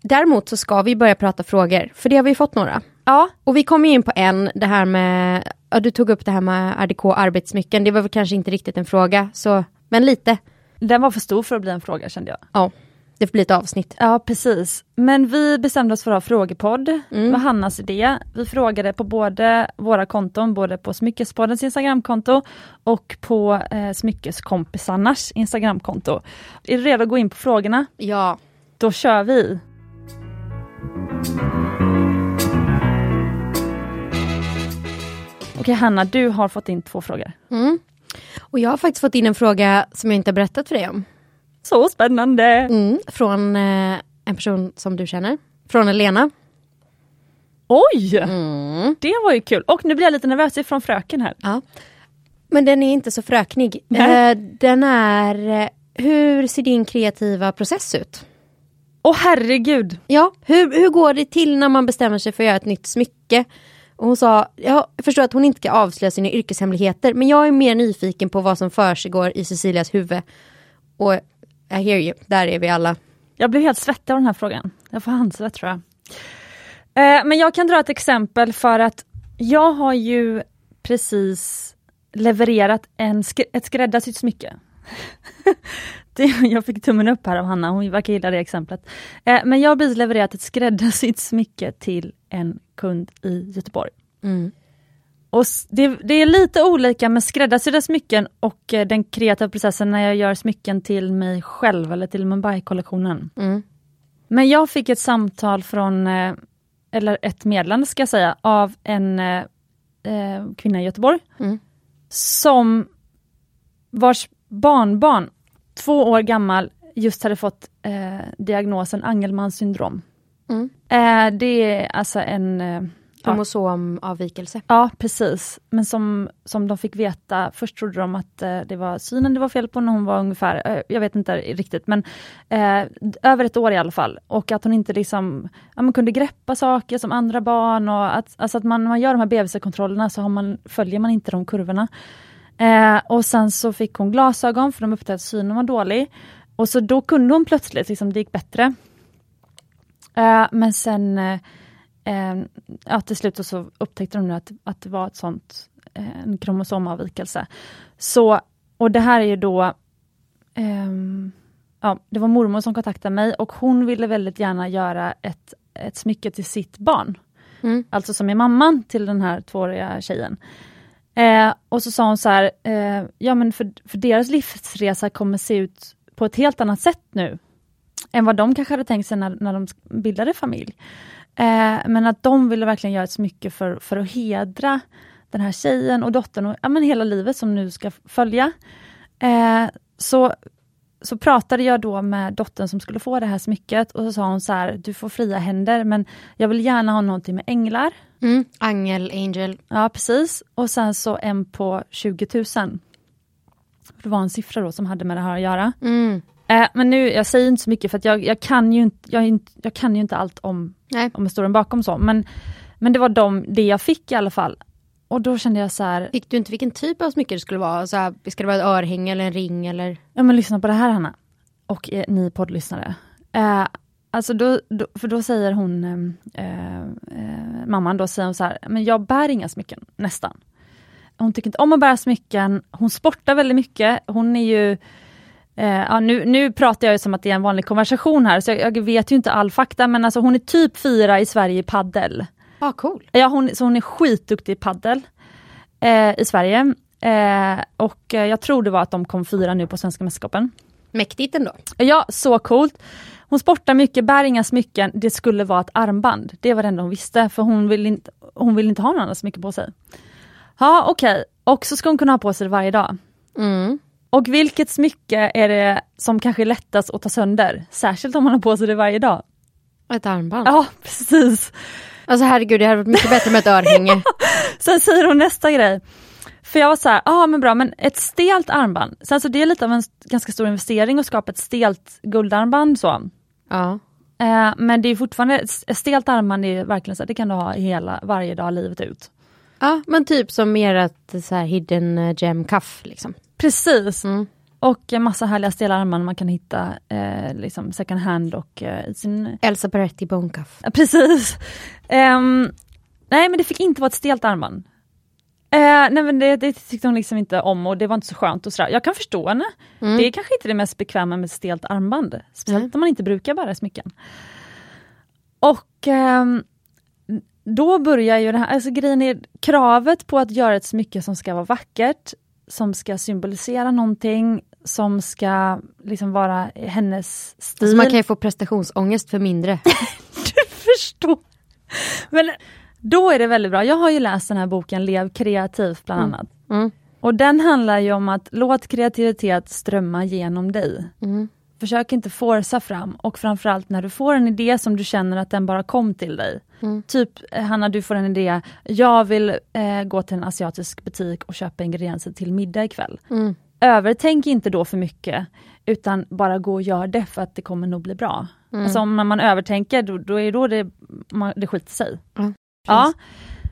Däremot så ska vi börja prata frågor, för det har vi fått några. ja, Och vi kom ju in på en, det här med, ja, du tog upp det här med RDK arbetssmycken, det var väl kanske inte riktigt en fråga, så, men lite. den var för stor för att bli en fråga kände jag. Ja, det får bli ett avsnitt. Ja precis. Men vi bestämde oss för att ha frågepodd. Det var Hannas idé. Vi frågade på både våra konton, både på Smyckespoddens Instagramkonto och på eh, Smyckeskompisarnas Instagramkonto. Är du redo att gå in på frågorna? Ja. Då kör vi! Okej Hanna, du har fått in två frågor. Mm. Och jag har faktiskt fått in en fråga som jag inte har berättat för dig om. Så spännande! Mm. Från eh, en person som du känner. Från Elena. Oj! Mm. Det var ju kul. Och nu blir jag lite nervös ifrån fröken här. Ja. Men den är inte så fröknig. Nej. Eh, den är, eh, hur ser din kreativa process ut? Åh herregud! Ja, hur, hur går det till när man bestämmer sig för att göra ett nytt smycke? Och hon sa, jag förstår att hon inte ska avslöja sina yrkeshemligheter men jag är mer nyfiken på vad som försiggår i Cecilias huvud. Och I hear you, där är vi alla. Jag blev helt svettig av den här frågan. Jag får handsvett tror jag. Eh, men jag kan dra ett exempel för att jag har ju precis levererat en sk ett skräddarsytt smycke. <laughs> det, jag fick tummen upp här av Hanna, hon verkar gilla det exemplet. Eh, men jag har precis levererat ett skräddarsytt smycke till en kund i Göteborg. Mm. Och det, det, är lite olika med skräddarsydda smycken och eh, den kreativa processen när jag gör smycken till mig själv eller till Mumbai-kollektionen. Mm. Men jag fick ett samtal från, eh, eller ett meddelande ska jag säga, av en eh, eh, kvinna i Göteborg. Mm. Som vars barnbarn, två år gammal, just hade fått eh, diagnosen Angelmans syndrom. Mm. Eh, det är alltså en Kromosomavvikelse. Ja precis, men som, som de fick veta, först trodde de att eh, det var synen det var fel på när hon var ungefär, eh, jag vet inte riktigt, men eh, över ett år i alla fall. Och att hon inte liksom, ja, man kunde greppa saker som andra barn och att, alltså att man, man gör de här BVC-kontrollerna så har man, följer man inte de kurvorna. Eh, och sen så fick hon glasögon för de upptäckte att synen var dålig. Och så då kunde hon plötsligt, liksom, det gick bättre. Eh, men sen eh, ja, till slut så upptäckte de att, att det var ett sånt, eh, en kromosomavvikelse. Så, och det här är ju då, eh, ja, det var mormor som kontaktade mig och hon ville väldigt gärna göra ett, ett smycke till sitt barn. Mm. Alltså som är mamman till den här tvååriga tjejen. Eh, och så sa hon så här, eh, ja men för, för deras livsresa kommer se ut på ett helt annat sätt nu än vad de kanske hade tänkt sig när, när de bildade familj. Eh, men att de ville verkligen göra ett smycke för, för att hedra den här tjejen och dottern och ja, men hela livet som nu ska följa. Eh, så, så pratade jag då med dottern som skulle få det här smycket och så sa hon så här, du får fria händer men jag vill gärna ha någonting med änglar. Mm. Angel, angel. Ja precis. Och sen så en på 20 000. Det var en siffra då som hade med det här att göra. Mm. Eh, men nu, jag säger inte så mycket för jag, jag, kan, ju inte, jag, jag kan ju inte allt om, Nej. om historien bakom så. Men, men det var de, det jag fick i alla fall. Och då kände jag så här. Fick du inte vilken typ av smycke det skulle vara? Så här, ska det vara ett örhänge eller en ring eller? Ja men lyssna på det här Hanna. Och eh, ni poddlyssnare. Eh, alltså då, då, för då säger hon, eh, eh, mamman då säger hon så här, men jag bär inga smycken, nästan. Hon tycker inte om att bära smycken, hon sportar väldigt mycket, hon är ju Eh, ja, nu, nu pratar jag som att det är en vanlig konversation här, så jag, jag, vet ju inte all fakta, men alltså hon är typ fyra i Sverige i paddel. Ah, cool. Ja, hon, så hon är skitduktig i paddel eh, i Sverige. Eh, och eh, jag tror det var att de kom fyra nu på Svenska mästerskapen. Mäktigt ändå. Ja, så coolt. Hon sportar mycket, bär inga smycken, det skulle vara ett armband. Det var det enda hon visste, för hon vill inte, hon vill inte ha några andra smycken på sig. Ja, okej. Okay. Och så ska hon kunna ha på sig det varje dag. Mm. Och vilket smycke är det som kanske är lättast att ta sönder? Särskilt om man har på sig det varje dag. Ett armband. Ja, precis. Alltså herregud, det hade varit mycket bättre med ett <laughs> örhänge. Sen säger hon nästa grej. För jag var så här, ja ah, men bra, men ett stelt armband. Sen så det är lite av en ganska stor investering att skapa ett stelt guldarmband så. Ja. Eh, men det är fortfarande, ett stelt armband är verkligen så här, det kan du ha hela, varje dag livet ut. Ja, men typ som mer ett så här hidden eh, gem cuff liksom. Precis. Mm. Och en massa härliga stela armband man kan hitta eh, liksom second hand och eh, sin... Elsa Peretti Bone Cuff. Precis. Um, nej men det fick inte vara ett stelt armband. Uh, nej men det, det, tyckte hon liksom inte om och det var inte så skönt och sådär. Jag kan förstå henne. Mm. Det är kanske inte det mest bekväma med stelt armband. Speciellt mm. om man inte brukar bära smycken. Och um, då börjar ju det här, alltså grejen är kravet på att göra ett smycke som ska vara vackert som ska symbolisera någonting, som ska liksom vara hennes stil. Alltså man kan ju få prestationsångest för mindre. <laughs> du förstår! Men då är det väldigt bra. Jag har ju läst den här boken Lev kreativt bland mm. annat. Mm. Och den handlar ju om att låt kreativitet strömma genom dig. Mm. Försök inte forsa fram och framförallt när du får en idé som du känner att den bara kom till dig. Mm. Typ eh, Hanna, du får en idé, jag vill eh, gå till en asiatisk butik och köpa ingredienser till middag ikväll. Mm. Övertänk inte då för mycket, utan bara gå och gör det för att det kommer nog bli bra. Mm. Alltså om man övertänker då, då är det då det, man, det skiter sig. Ja, ja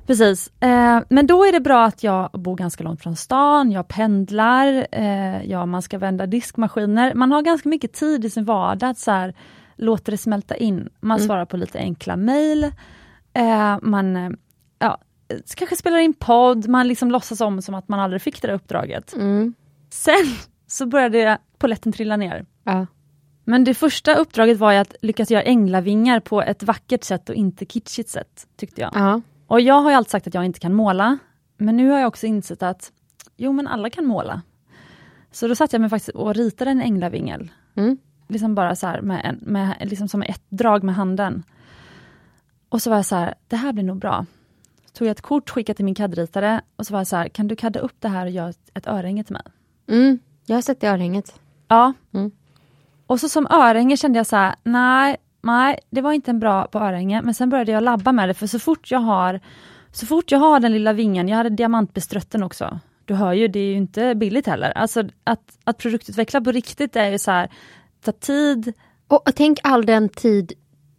precis. Eh, men då är det bra att jag bor ganska långt från stan, jag pendlar, eh, ja man ska vända diskmaskiner. Man har ganska mycket tid i sin vardag att så här, låta det smälta in. Man Mm. svarar på lite enkla mejl. Eh, man eh, ja, kanske spelar in podd, man liksom låtsas om som att man aldrig fick det där uppdraget. Mm. Sen <laughs> så började polletten trilla ner. Ja. Men det första uppdraget var att lyckas göra änglavingar på ett vackert sätt och inte kitschigt sätt, tyckte jag. Ja. Och jag har ju alltid sagt att jag inte kan måla, men nu har jag också insett att jo men alla kan måla. Så då satt jag mig faktiskt och ritade en änglavingel. Mm. Liksom bara så här med, en, med liksom som ett drag med handen. Och så var jag så här, det här blir nog bra. Så tog jag ett kort, skickade till min CAD-ritare och så var jag så här, kan du kadda upp det här och göra ett, ett örhänge till mig? Mm. Jag har sett det örhänget. Ja. Mm. Och så som örhänge kände jag så här, nej, nej, det var inte en bra på örhänge. Men sen började jag labba med det, för så fort jag har så fort jag har den lilla vingen, jag hade diamantbestrött den också. Du hör ju, det är ju inte billigt heller. Alltså att, att produktutveckla på riktigt är ju så här, ta tid. Och tänk all den tid,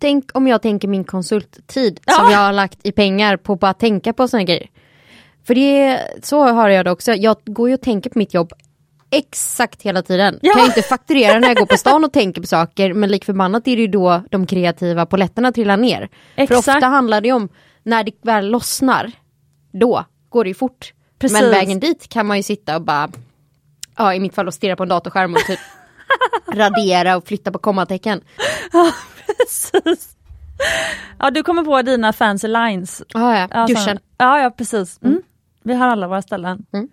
tänk om jag tänker min konsulttid Ja. som jag har lagt i pengar på bara tänka på såna grejer. För det, så har jag det också. Jag går ju och tänker på mitt jobb exakt hela tiden. Ja. Kan ju inte fakturera när jag går på stan och tänker på saker men lik förbannat är det ju då de kreativa poletterna trillar ner. För Exakt. ofta handlar det om när det väl lossnar, då går det ju fort. Precis. Men vägen dit kan man ju sitta och bara, ja i mitt fall och stirra på en datorskärm och typ radera och flytta på kommatecken. Precis. Ja, du kommer på dina fancy lines. Ah, ja, Ja, duschen. Ja, ja precis. Mm. Vi har alla våra ställen. Mm.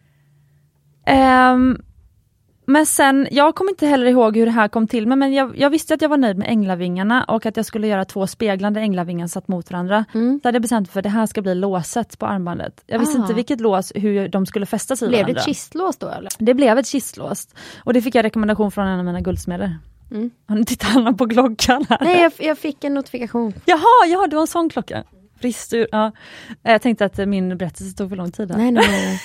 Ehm, men sen, jag kommer inte heller ihåg hur det här kom till mig, men jag, jag visste att jag var nöjd med änglavingarna och att jag skulle göra två speglande änglavingar satt mot varandra. Mm. Så hade jag bestämt mig för att det här ska bli låset på armbandet. Jag visste Ah. inte vilket lås, hur de skulle fästas i Blev det varandra. ett kistlås då eller? Det blev ett kistlås. Och det fick jag rekommendation från en av mina guldsmeder. Mm. Ni tittat Anna på klockan här? Nej jag, jag fick en notifikation. Jaha, jaha, du har en sån klocka. Ristur, ja. Jag tänkte att min berättelse tog för lång tid. Där. Nej, nej, nej.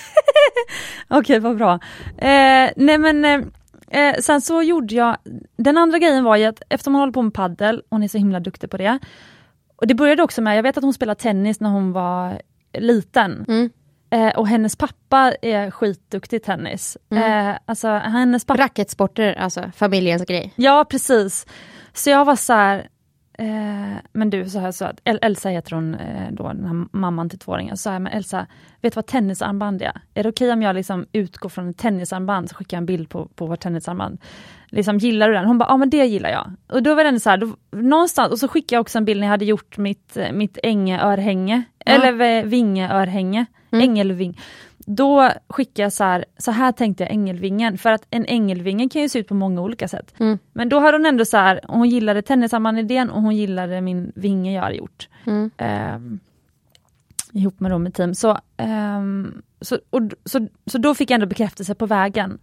<laughs> Okej, vad bra. Eh, nej men eh, eh, sen så gjorde jag, den andra grejen var ju att eftersom hon håller på med paddel, hon är så himla duktig på det. Och det började också med, jag vet att hon spelade tennis när hon var liten. Mm. Eh, och hennes pappa är skitduktig i tennis. Mm. Eh, alltså hennes pappa Racketsporter, alltså familjens grej. Ja precis. Så jag var så här, eh, men du så här så att El- Elsa heter hon eh, då, den här mamman till tvååringen. Så jag, men Elsa, vet du vad tennisarmband är? Är det okej om jag liksom utgår från ett tennisarmband, så skickar jag en bild på, på vårt tennisarmband. Liksom, gillar du den? Hon bara, ja men det gillar jag. Och då var den så här, då, någonstans, och så skickade jag också en bild när jag hade gjort mitt, mitt ängeörhänge, Ja. eller eh, vingeörhänge, Mm. ängelving. Då skickade jag så här, så här tänkte jag ängelvingen, för att en ängelvinge kan ju se ut på många olika sätt. Mm. Men då hade hon ändå så här, hon gillade tennisarmbandidén och hon gillade min vinge jag hade gjort. Mm. Ehm, ihop med dem i team. Så, ehm, så, och, så, så då fick jag ändå bekräftelse på vägen.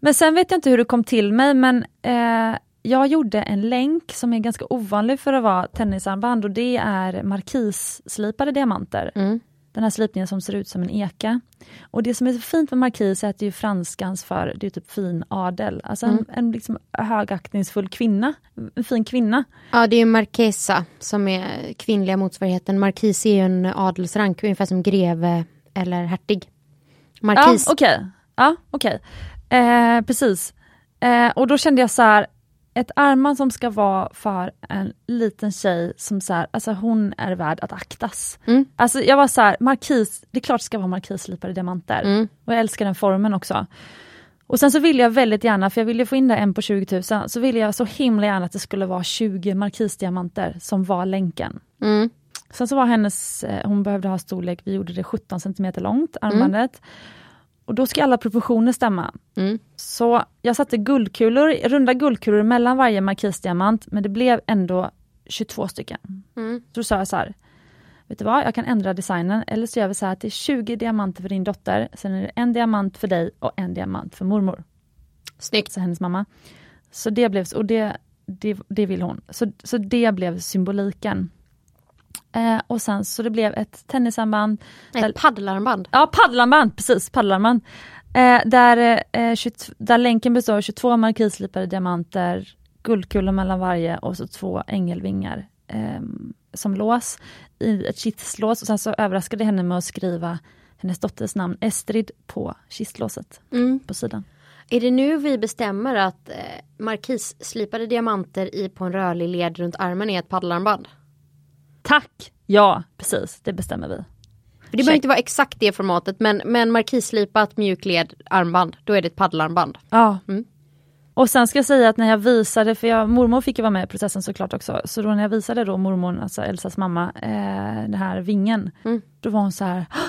Men sen vet jag inte hur det kom till mig men eh, jag gjorde en länk som är ganska ovanlig för att vara tennisarmband och det är markisslipade diamanter. Mm. Den här slipningen som ser ut som en eka. Och det som är så fint med markis är att det är franskans för, det är typ fin adel. Alltså en, Mm. en liksom högaktningsfull kvinna. En fin kvinna. Ja, det är Marquesa som är kvinnliga motsvarigheten. Markis är ju en adelsrank, ungefär som greve eller hertig. Markis. Ja, okej. Ja, okej. Eh, precis. Eh, och då kände jag så här, ett armband som ska vara för en liten tjej som så här, alltså hon är värd att aktas. Mm. Alltså jag var så här, markis, det är klart det ska vara markislipade diamanter. Mm. Och jag älskar den formen också. Och sen så ville jag väldigt gärna, för jag ville få in det en på 20 000, så ville jag så himla gärna att det skulle vara 20 markisdiamanter som var länken. Mm. Sen så var hennes, eh, hon behövde ha storlek, vi gjorde det 17 cm långt, armbandet. Och då ska alla proportioner stämma. Mm. Så jag satte guldkulor, runda guldkulor mellan varje markisdiamant, men det blev ändå 22 stycken. Mm. Så då sa jag så här, vet du vad, jag kan ändra designen, eller så gör vi så här att det är 20 diamanter för din dotter, sen är det en diamant för dig och en diamant för mormor, Snyggt. så hennes mamma. Så det blev, och det, det, det vill hon. Så, så det blev symboliken. Eh, och sen så det blev ett tennisarmband, Ett paddelarmband. Ja, paddelarmband, precis, paddelarmband. Eh, där, eh, 22, där länken består av 22 markislipade diamanter, guldkulor mellan varje och så två ängelvingar eh, som lås i ett kistlås. Och sen så överraskade jag henne med att skriva hennes dotters namn Estrid på kistlåset Mm. på sidan. Är det nu vi bestämmer att eh, markisslipade diamanter i på en rörlig led runt armen är ett paddelarmband? Tack! Ja, precis, det bestämmer vi. För det behöver inte vara exakt det formatet men, men markisslipat mjukled armband, då är det ett paddelarmband. Ja. Mm. Och sen ska jag säga att när jag visade, för jag, mormor fick ju vara med i processen såklart också, så då när jag visade då mormor, alltså Elsas mamma, eh, den här vingen, Mm. då var hon så här, "Hå!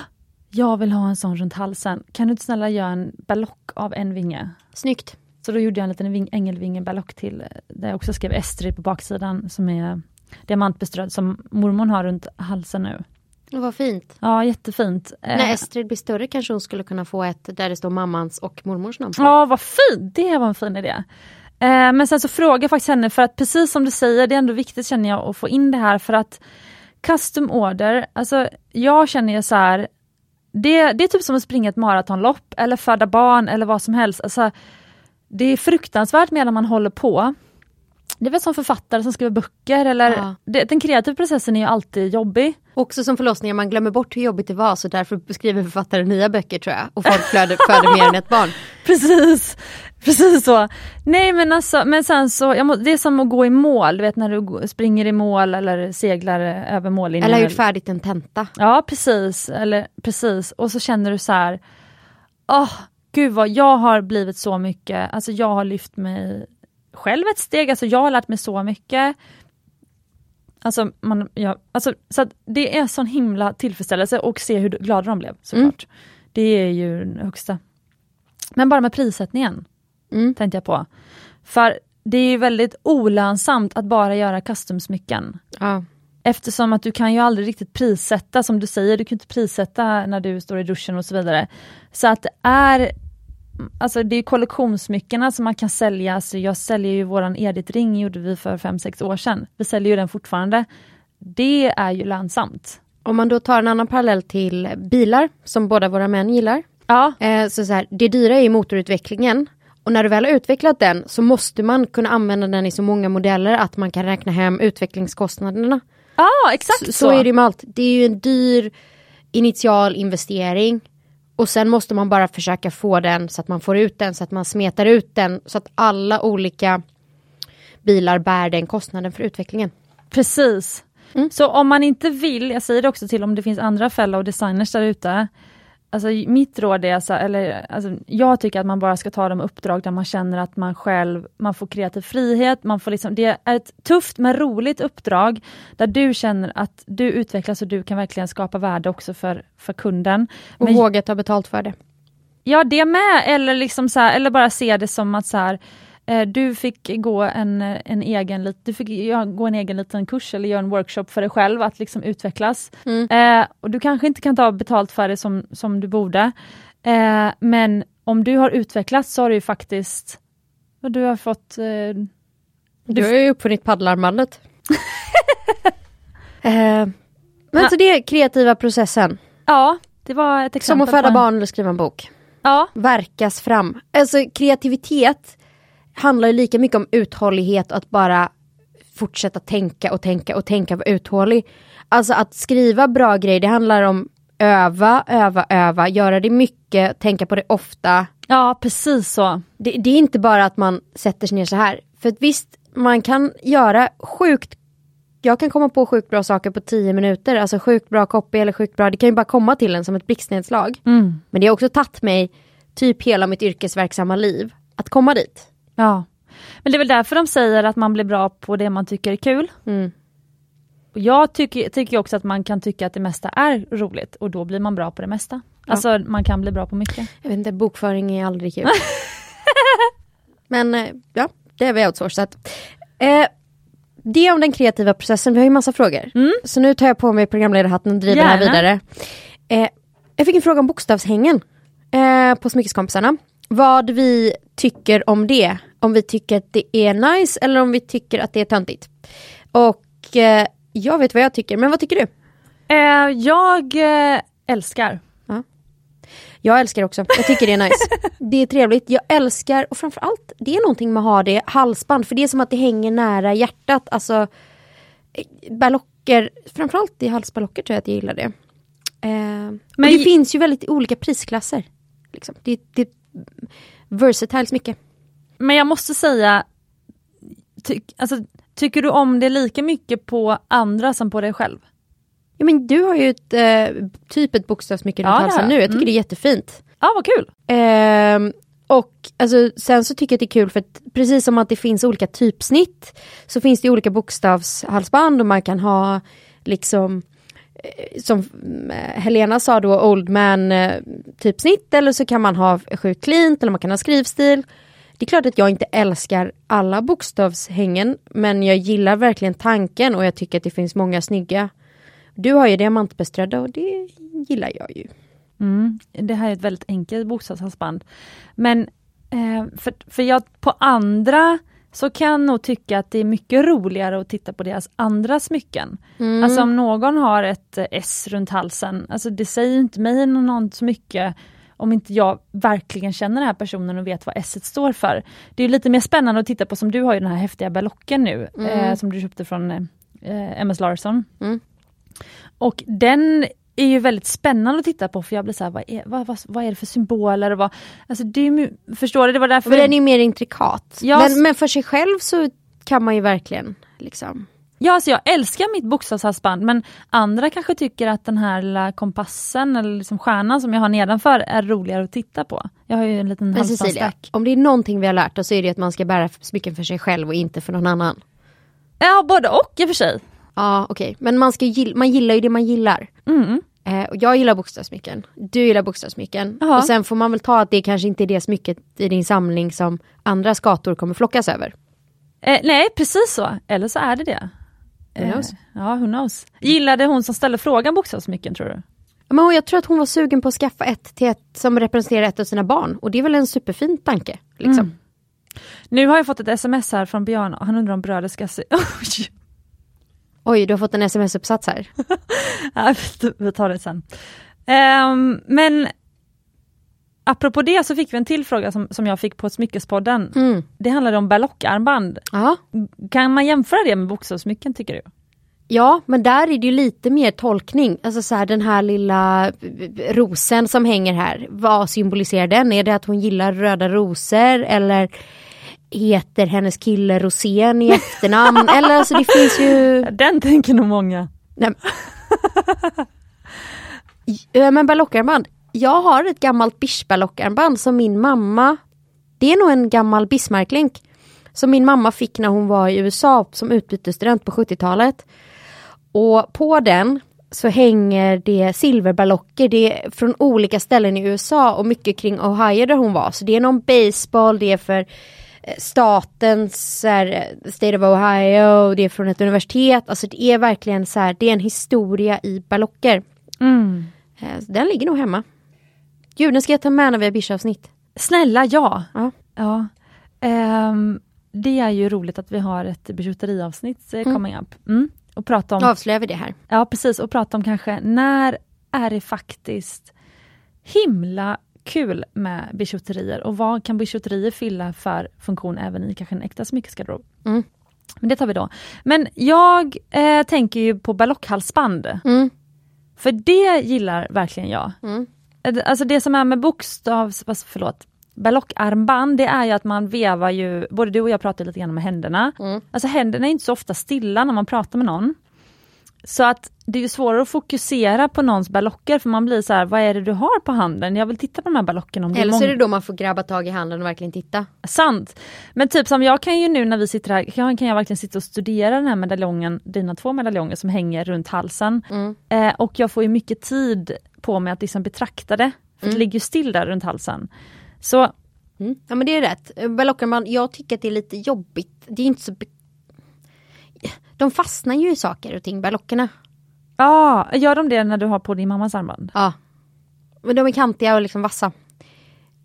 jag vill ha en sån runt halsen, kan du inte snälla göra en ballock av en vinge? Snyggt. Så då gjorde jag en liten ving, ängelvingeballock till, eh, där jag också skrev Estrid på baksidan, som är diamantbeströdd, som mormor har runt halsen nu. Vad fint. Ja, jättefint. Eh, När Estrid blir större kanske hon skulle kunna få ett där det står mammans och mormors namn på. Ja, vad fint! Det var en fin idé. Eh, men sen så frågade jag faktiskt henne, för att precis som du säger, det är ändå viktigt känner jag att få in det här för att custom order, alltså jag känner ju så här, det, det är typ som att springa ett maratonlopp eller föda barn eller vad som helst. Alltså, det är fruktansvärt medan man håller på. Det är väl som författare som skriver böcker eller Ja. det, den kreativa processen är ju alltid jobbig. Också som förlossningar, man glömmer bort hur jobbigt det var så därför skriver författare nya böcker tror jag. Och folk föder, <laughs> föder mer än ett barn. Precis, precis så. Nej men alltså, men sen så, må, det är som att gå i mål, du vet när du springer i mål eller seglar över mållinjen. Eller har gjort färdigt en tenta. Ja precis, eller precis. Och så känner du så här, åh gud vad jag har blivit så mycket, alltså jag har lyft mig själv ett steg, alltså jag har lärt mig så mycket. Alltså, man, ja, alltså, så att det är sån himla tillfredsställelse och se hur glada de blev såklart. Det är ju den högsta. Men bara med prissättningen Mm. tänkte jag på. För det är ju väldigt olönsamt att bara göra custom-smycken. Ja. Eftersom att du kan ju aldrig riktigt prissätta, som du säger, du kan inte prissätta när du står i duschen och så vidare. Så att det är Alltså det är kollektionssmyckena som man kan sälja, alltså jag säljer ju våran Edith-ring, gjorde vi för 5-6 år sedan. Vi säljer ju den fortfarande. Det är ju lönsamt. Om man då tar en annan parallell till bilar som båda våra män gillar. Ja, Eh, så så här, det dyra är motorutvecklingen. Och när du väl har utvecklat den så måste man kunna använda den i så många modeller att man kan räkna hem utvecklingskostnaderna. ja exakt Så, så. så är det ju med allt. Det är ju en dyr initial investering. Och sen måste man bara försöka få den så att man får ut den, så att man smetar ut den, så att alla olika bilar bär den kostnaden för utvecklingen. Precis. Mm. Så om man inte vill, jag säger det också till om det finns andra fellow designers där ute. Alltså mitt råd är, så, eller, alltså, jag tycker att man bara ska ta de uppdrag där man känner att man själv, man får kreativ frihet, man får liksom, det är ett tufft men roligt uppdrag där du känner att du utvecklas och du kan verkligen skapa värde också för, för kunden. Och Men- våga ta betalt för det. Ja, det med, eller, liksom så här, eller bara se det som att så här, du fick gå en, en egen, du fick gå en egen liten kurs eller göra en workshop för dig själv att liksom utvecklas. Eh, och du kanske inte kan ta betalt för det som, som du borde. Eh, men om du har utvecklats så har du ju faktiskt, du har fått eh, Du har ju uppfunnit paddelarmbandet. <laughs> eh, men så det är kreativa processen. Ja, det var ett Som exempel. att föda en- barn eller skriva en bok. Ja, Verkas fram. Alltså kreativitet handlar ju lika mycket om uthållighet och att bara fortsätta tänka och tänka och tänka vara uthållig. Alltså att skriva bra grejer, det handlar om öva, öva, öva, göra det mycket, tänka på det ofta. ja, precis så. Det, det är inte bara att man sätter sig ner så här. För att visst, man kan göra sjukt jag kan komma på sjukt bra saker på tio minuter, alltså sjukt bra copy eller sjukt bra, det kan ju bara komma till en som ett blixtnedslag. Mm. Men det har också tagit mig typ hela mitt yrkesverksamma liv att komma dit. Ja. Men det är väl därför de säger att man blir bra på det man tycker är kul. Mm. Och jag tycker, tycker också att man kan tycka att det mesta är roligt och då blir man bra på det mesta. Alltså man kan bli bra på mycket. Jag vet inte, bokföring är aldrig kul. <laughs> Men eh, ja, det har vi outsourcat. Eh, det om den kreativa processen, vi har ju massa frågor. Så nu tar jag på mig programledarhatten och driver det här Gärna. vidare. Eh, jag fick en fråga om bokstavshängen eh, på Smyckeskompisarna. Vad vi tycker om det. Om vi tycker att det är nice eller om vi tycker att det är töntigt. Och eh, jag vet vad jag tycker, men vad tycker du? Eh, jag eh, älskar. Jag älskar också, jag tycker det är nice. <laughs> det är trevligt, jag älskar och framförallt det är någonting med att ha det halsband för det är som att det hänger nära hjärtat. Alltså eh, ballocker, framförallt i halsballocker tror jag att jag gillar det. Eh, men det finns ju väldigt olika prisklasser. Liksom. Det, det versatiles mycket. Men jag måste säga, ty, alltså, tycker du om det lika mycket på andra som på dig själv? Ja, men du har ju ett, eh, typ ett bokstavsmycke runt Ja, halsen nu, jag. tycker Mm. det är jättefint. Ja, vad kul! Ehm, och alltså, sen så tycker jag att det är kul för att precis som att det finns olika typsnitt så finns det olika bokstavshalsband och man kan ha liksom eh, som eh, Helena sa då Old Man eh, typsnitt eller så kan man ha sjukt cleant eller man kan ha skrivstil. Det är klart att jag inte älskar alla bokstavshängen men jag gillar verkligen tanken och jag tycker att det finns många snygga. Du har ju diamantbeströdda och det gillar jag ju. Mm, det här är ett väldigt enkelt bokstavshalsband. Men eh, för, för jag, på andra så kan jag nog tycka att det är mycket roligare att titta på deras andra smycken. Mm. Alltså om någon har ett eh, S runt halsen, alltså det säger inte mig något så mycket om inte jag verkligen känner den här personen och vet vad S står för. Det är lite mer spännande att titta på som du har ju den här häftiga berlocken nu, eh, som du köpte från eh, MS Larsson. Mm. Och den är ju väldigt spännande att titta på för jag blir så här, vad är, vad, vad, vad är det för symboler? Och vad, alltså det är, förstår du? Det var därför... Men den är ju mer intrikat. Ja, men, men för sig själv så kan man ju verkligen liksom. Ja, alltså jag älskar mitt bokstavshalsband men andra kanske tycker att den här lilla kompassen eller liksom stjärnan som jag har nedanför är roligare att titta på. Jag har ju en liten halsbandsstack. om det är någonting vi har lärt oss så är det att man ska bära smycken för sig själv och inte för någon annan. Ja, både och i och för sig. Ja okej, men man, ska gill- man gillar ju det man gillar. Mm. Eh, och jag gillar bokstavsmycken, du gillar bokstavsmycken. Jaha. Och sen får man väl ta att det kanske inte är det smycket i din samling som andra skator kommer flockas över. Eh, nej, precis så. Eller så är det det. Who knows? Eh, ja, who knows. Gillade hon som ställde frågan bokstavsmycken tror du? Men jag tror att hon var sugen på att skaffa ett till ett som representerar ett av sina barn. Och det är väl en superfin tanke. Liksom. Mm. Nu har jag fått ett sms här från Björn och han undrar om brödet ska se... <laughs> Oj! Oj, du har fått en sms-uppsats här. <laughs> Ja, vi tar det sen. Ehm, men apropå det så fick vi en till fråga som, som jag fick på Smyckespodden. Mm. Det handlade om berlockarmband. Kan man jämföra det med bokstavsmycken tycker du? ja, men där är det ju lite mer tolkning. Alltså så här den här lilla eh, rosen som hänger här. Vad symboliserar den? Är det att hon gillar röda rosor eller heter hennes kille Rosén i efternamn? <laughs> eller alltså det finns ju... Den tänker nog många. Nej. <laughs> Ja, men balockarmband. Jag har ett gammalt bischbalockarmband som min mamma, det är nog en gammal Bismarck-länk, som min mamma fick när hon var i USA som utbytesstudent på 70-talet. Och på den så hänger det silverballocker, det är från olika ställen i USA och mycket kring Ohio där hon var. Så det är någon baseball, det är för eh, statens här, eh, State of Ohio, det är från ett universitet. Alltså det är verkligen så här, det är en historia i ballocker. Mm. Eh, Den ligger nog hemma. Gud, den ska jag ta med när vi har bischavsnitt. Snälla ja! Ja. ja. Ehm, det är ju roligt att vi har ett bijouteriavsnitt eh, coming up. Mm. Och prata om avslöjar vi det här. Ja precis, och prata om kanske när är det faktiskt himla kul med bijouterier och vad kan bijouterier fylla för funktion även i kanske en äkta smyckesgarderob. Mm. Men det tar vi då. Men jag eh, tänker ju på ballockhalsband. Mm. För det gillar verkligen jag. Mm. Eh, Alltså det som är med bokstavs... Förlåt. Balockarmband det är ju att man vevar ju, både du och jag pratar lite grann med händerna. Mm. Alltså händerna är inte så ofta stilla när man pratar med någon. Så att det är ju svårare att fokusera på någons ballocker för man blir så här, vad är det du har på handen? Jag vill titta på de här balockerna. Om det är Eller så är det då man får grabba tag i handen och verkligen titta. Sant. Men typ som jag kan ju nu när vi sitter här, kan, kan jag verkligen sitta och studera den här medaljongen, dina två medaljonger som hänger runt halsen. Mm. Eh, och jag får ju mycket tid på mig att liksom betrakta det. För Mm. det ligger ju still där runt halsen. Så Mm. Ja men det är rätt. Eh, Balockarmband, jag tycker att det är lite jobbigt. Det är inte så... De fastnar ju i saker och ting, balockerna. ja, gör de det när du har på din mammas armband? Ja. Men de är kantiga och liksom vassa.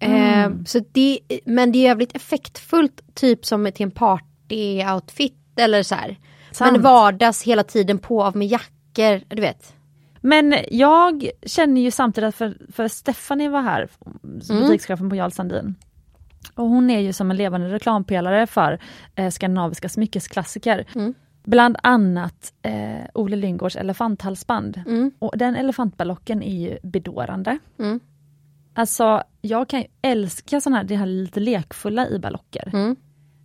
Mm. Eh, så det, men det är jävligt effektfullt, typ som till en party-outfit eller så här. Sant. Men vardags hela tiden på av med jackor, du vet. Men jag känner ju samtidigt att för, för Stephanie var här, Mm. butikschefen på Jarl Sandin. Och hon är ju som en levande reklampelare för eh, skandinaviska smyckesklassiker. Mm. Bland annat eh, Ole Lyngårds elefanthalsband. Mm. Och den elefantballocken är ju bedårande. Mm. Alltså jag kan ju älska sådana här, det här lite lekfulla i ballocker. Mm.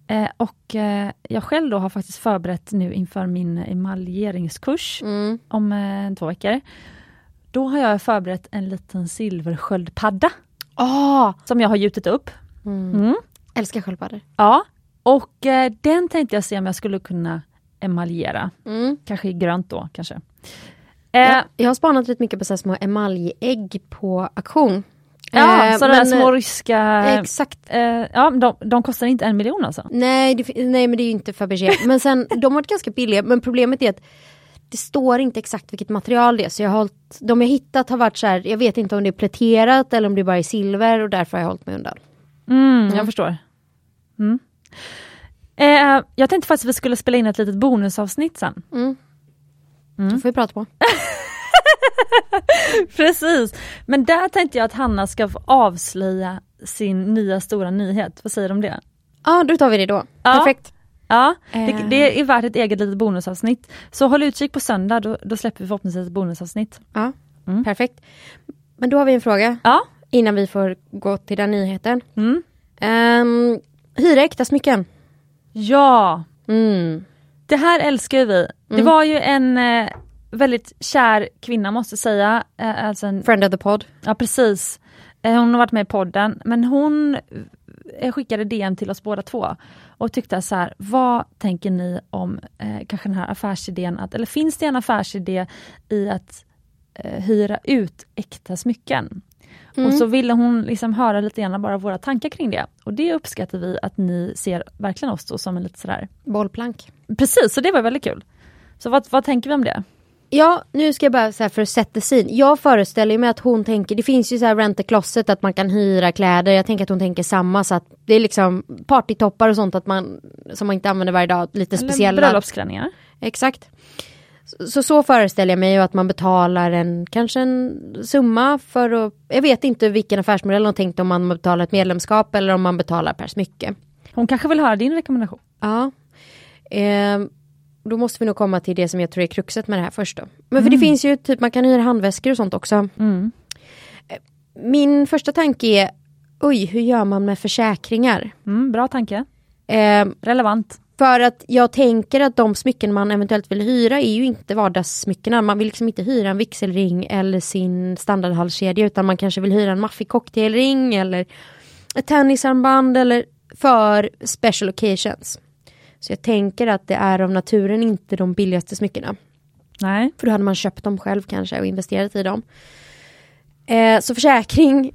Eh, och eh, jag själv då har faktiskt förberett nu inför min emaljeringskurs Mm. om eh, två veckor. Då har jag förberett en liten silversköldpadda Ah, som jag har gjutit upp. mm. Mm. Älskar sköldpaddor. Ja, och eh, den tänkte jag se om jag skulle kunna emaljera. Mm. Kanske i grönt då kanske. Eh, Ja, jag har spanat lite mycket på så små emaljägg på auktion. ja, Eh, sådana där små ryska... Exakt. Eh, ja, de, de kostar inte en miljon alltså? Nej, det, nej men det är ju inte Fabergé. Men sen, de har varit ganska billiga. Men problemet är att det står inte exakt vilket material det är. Så jag har hållit, de jag hittat har varit så här, jag vet inte om det är pläterat eller om det bara är silver och därför har jag hållit mig undan. Mm, jag förstår. Mm. Eh, jag tänkte faktiskt att vi skulle spela in ett litet bonusavsnitt sen. Mm. Mm. Det får vi prata på. <laughs> Precis, men där tänkte jag att Hanna ska få avslöja sin nya stora nyhet. Vad säger du om det? Ja, då tar vi det då. Ja. Perfekt. Ja, det, Eh. det är värt ett eget litet bonusavsnitt. Så håll utkik på söndag, då, då släpper vi förhoppningsvis ett bonusavsnitt. Ja, Mm. perfekt. Men då har vi en fråga Ja. innan vi får gå till den nyheten. Mm. Um, hyra äkta smycken. Ja, Mm. det här älskar ju vi. Det Mm. var ju en eh, väldigt kär kvinna måste jag säga. Eh, alltså en, Friend of the pod. ja precis. Eh, hon har varit med i podden, men hon eh, skickade DM till oss båda två och tyckte så här, vad tänker ni om eh, kanske den här affärsidén, att, eller finns det en affärsidé i att eh, hyra ut äkta smycken? Mm. Och så ville hon liksom höra lite grann bara våra tankar kring det. Och det uppskattar vi att ni ser verkligen oss då som en lite sådär, Bollplank. precis, så det var väldigt kul. Så vad, vad tänker vi om det? Ja, nu ska jag bara så här för att sätta sin. Jag föreställer mig att hon tänker, det finns ju så här rent closet att man kan hyra kläder. Jag tänker att hon tänker samma så att det är liksom partytoppar och sånt att man, som man inte använder varje dag, lite Eller speciella. Bröllopsklänningar. Exakt. Så, så föreställer jag mig ju att man betalar en, kanske en summa för att, jag vet inte vilken affärsmodell hon tänkte om man betalar ett medlemskap eller om man betalar per smycke. Hon kanske vill höra din rekommendation. Ja. Ehm, då måste vi nog komma till det som jag tror är kruxet med det här först då. Men för det finns ju typ, man kan hyra handväskor och sånt också. Mm. Min första tanke är, oj, hur gör man med försäkringar? Mm, bra tanke. Ehm, Relevant. För att jag tänker att de smycken man eventuellt vill hyra är ju inte vardagssmyckena. Man vill liksom inte hyra en vigselring eller sin standardhalskedja utan man kanske vill hyra en maffig cocktailring eller ett tennisarmband eller för special occasions. Så jag tänker att det är av naturen inte de billigaste smyckena. Nej. För då hade man köpt dem själv kanske och investerat i dem. Eh, så försäkring,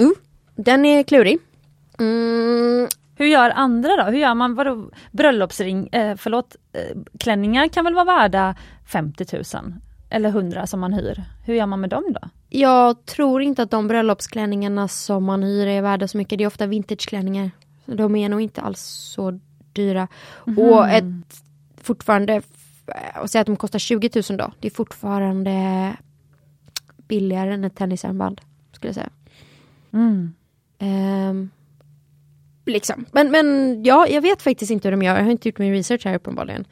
uh, den är klurig. Mm, Hur gör andra då? Hur gör man? Vadå? Bröllopsring, eh, förlåt, eh, klänningar kan väl vara värda 50 000? Eller 100 som man hyr. Hur gör man med dem då? jag tror inte att de bröllopsklänningarna som man hyr är värda så mycket. Det är ofta vintageklänningar. De är nog inte alls så dyra. Och ett fortfarande, och säga att de kostar 20 000 då. Det är fortfarande billigare än ett tennisarmband. Skulle jag säga. Mm. Ehm, liksom. Men, men ja, jag vet faktiskt inte hur de gör. Jag har inte gjort min research här uppenbarligen.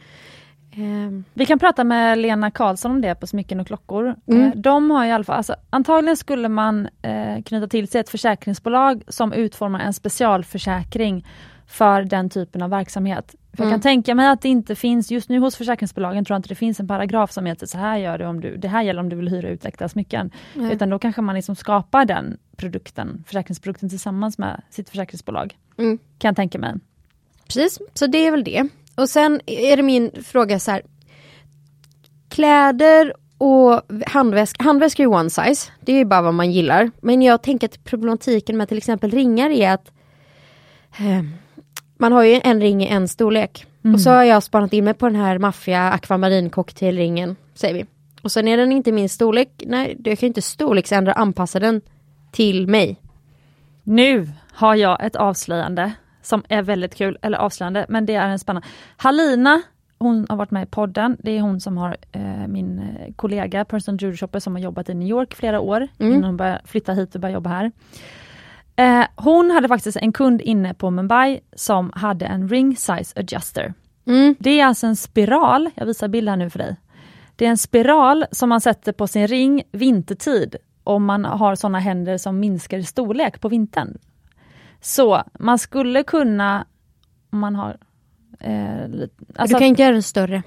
Ehm, Vi kan prata med Lena Karlsson om det på Smycken och klockor. Mm. Eh, De har i alla fall, alltså, antagligen skulle man eh, knyta till sig ett försäkringsbolag som utformar en specialförsäkring för den typen av verksamhet. För Jag Mm. kan tänka mig att det inte finns, just nu hos försäkringsbolagen tror jag inte det finns en paragraf som heter så här gör du om du, det här gäller om du vill hyra ut äkta smycken. Nej. Utan då kanske man liksom skapar den produkten, försäkringsprodukten tillsammans med sitt försäkringsbolag. Mm. Kan jag tänka mig. Precis, så det är väl det. Och sen är det min fråga så här. Kläder och handväskor, handväskor är one size. Det är bara vad man gillar. Men jag tänker att problematiken med till exempel ringar är att eh, man har ju en ring i en storlek. Och så har jag spanat in mig på den här maffia akvamarin cocktailringen, säger vi. Och sen är den inte min storlek, nej, jag kan ju inte storleksändra och anpassa den till mig. Nu har jag ett avslöjande som är väldigt kul, eller avslöjande, men det är en spännande. Halina hon har varit med i podden. Det är hon som har eh, min eh, kollega, person jewelry shopper, som har jobbat i New York flera år Mm. innan hon började flytta hit och började jobba här. Eh, hon hade faktiskt en kund inne på Mumbai som hade en ring size adjuster. Mm. Det är alltså en spiral, jag visar bild här nu för dig. Det är en spiral som man sätter på sin ring vintertid om man har sådana händer som minskar i storlek på vintern. Så man skulle kunna, om man har... Eh, alltså du kan inte göra den större.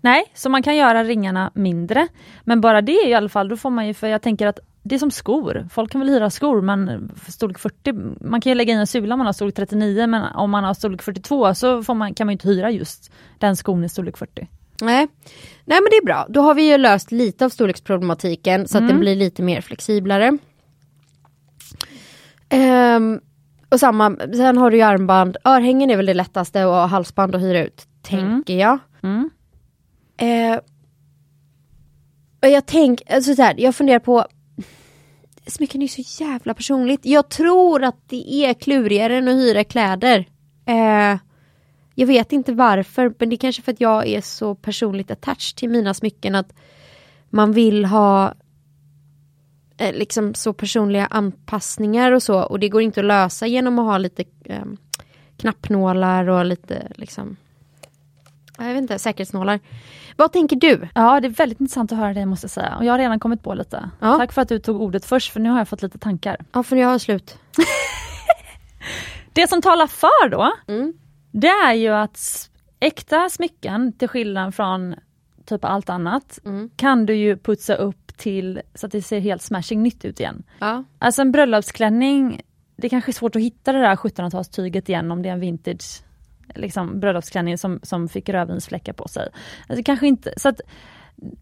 Nej, så man kan göra ringarna mindre. Men bara det i alla fall, då får man ju, för jag tänker att det är som skor. Folk kan väl hyra skor, men storlek 40, man kan ju lägga in en sula om man har storlek 39, men om man har storlek 42 så man, kan man inte hyra just den skon i storlek 40. Nej. Nej men det är bra. Då har vi ju löst lite av storleksproblematiken så att den blir lite mer flexiblare. Ehm, och samma, sen har du ju armband. Örhängen är väl det lättaste och halsband att hyra ut, tänker jag. Mm. Och jag tänker, alltså så här, jag funderar på Smycken är så jävla personligt. Jag tror att det är klurigare än att hyra kläder. Eh, jag vet inte varför, men det är kanske för att jag är så personligt attached till mina smycken att man vill ha eh, liksom så personliga anpassningar och så och det går inte att lösa genom att ha lite eh, knappnålar och lite liksom jag vet inte, säkerhetsnålar. Vad tänker du? Ja, det är väldigt intressant att höra det måste jag säga. Och jag har redan kommit på lite. Ja. Tack för att du tog ordet först, för nu har jag fått lite tankar. Ja, för jag har slut. <laughs> Det som talar för då, Mm. det är ju att äkta smycken, till skillnad från typ allt annat, Mm. kan du ju putsa upp till så att det ser helt smashing nytt ut igen. Ja. Alltså en bröllopsklänning, det kanske är svårt att hitta det där 1700-talstyget igen om det är en vintage liksom, bröllopsklänning som, som fick rödvinsfläckar på sig. Alltså, kanske inte, så att,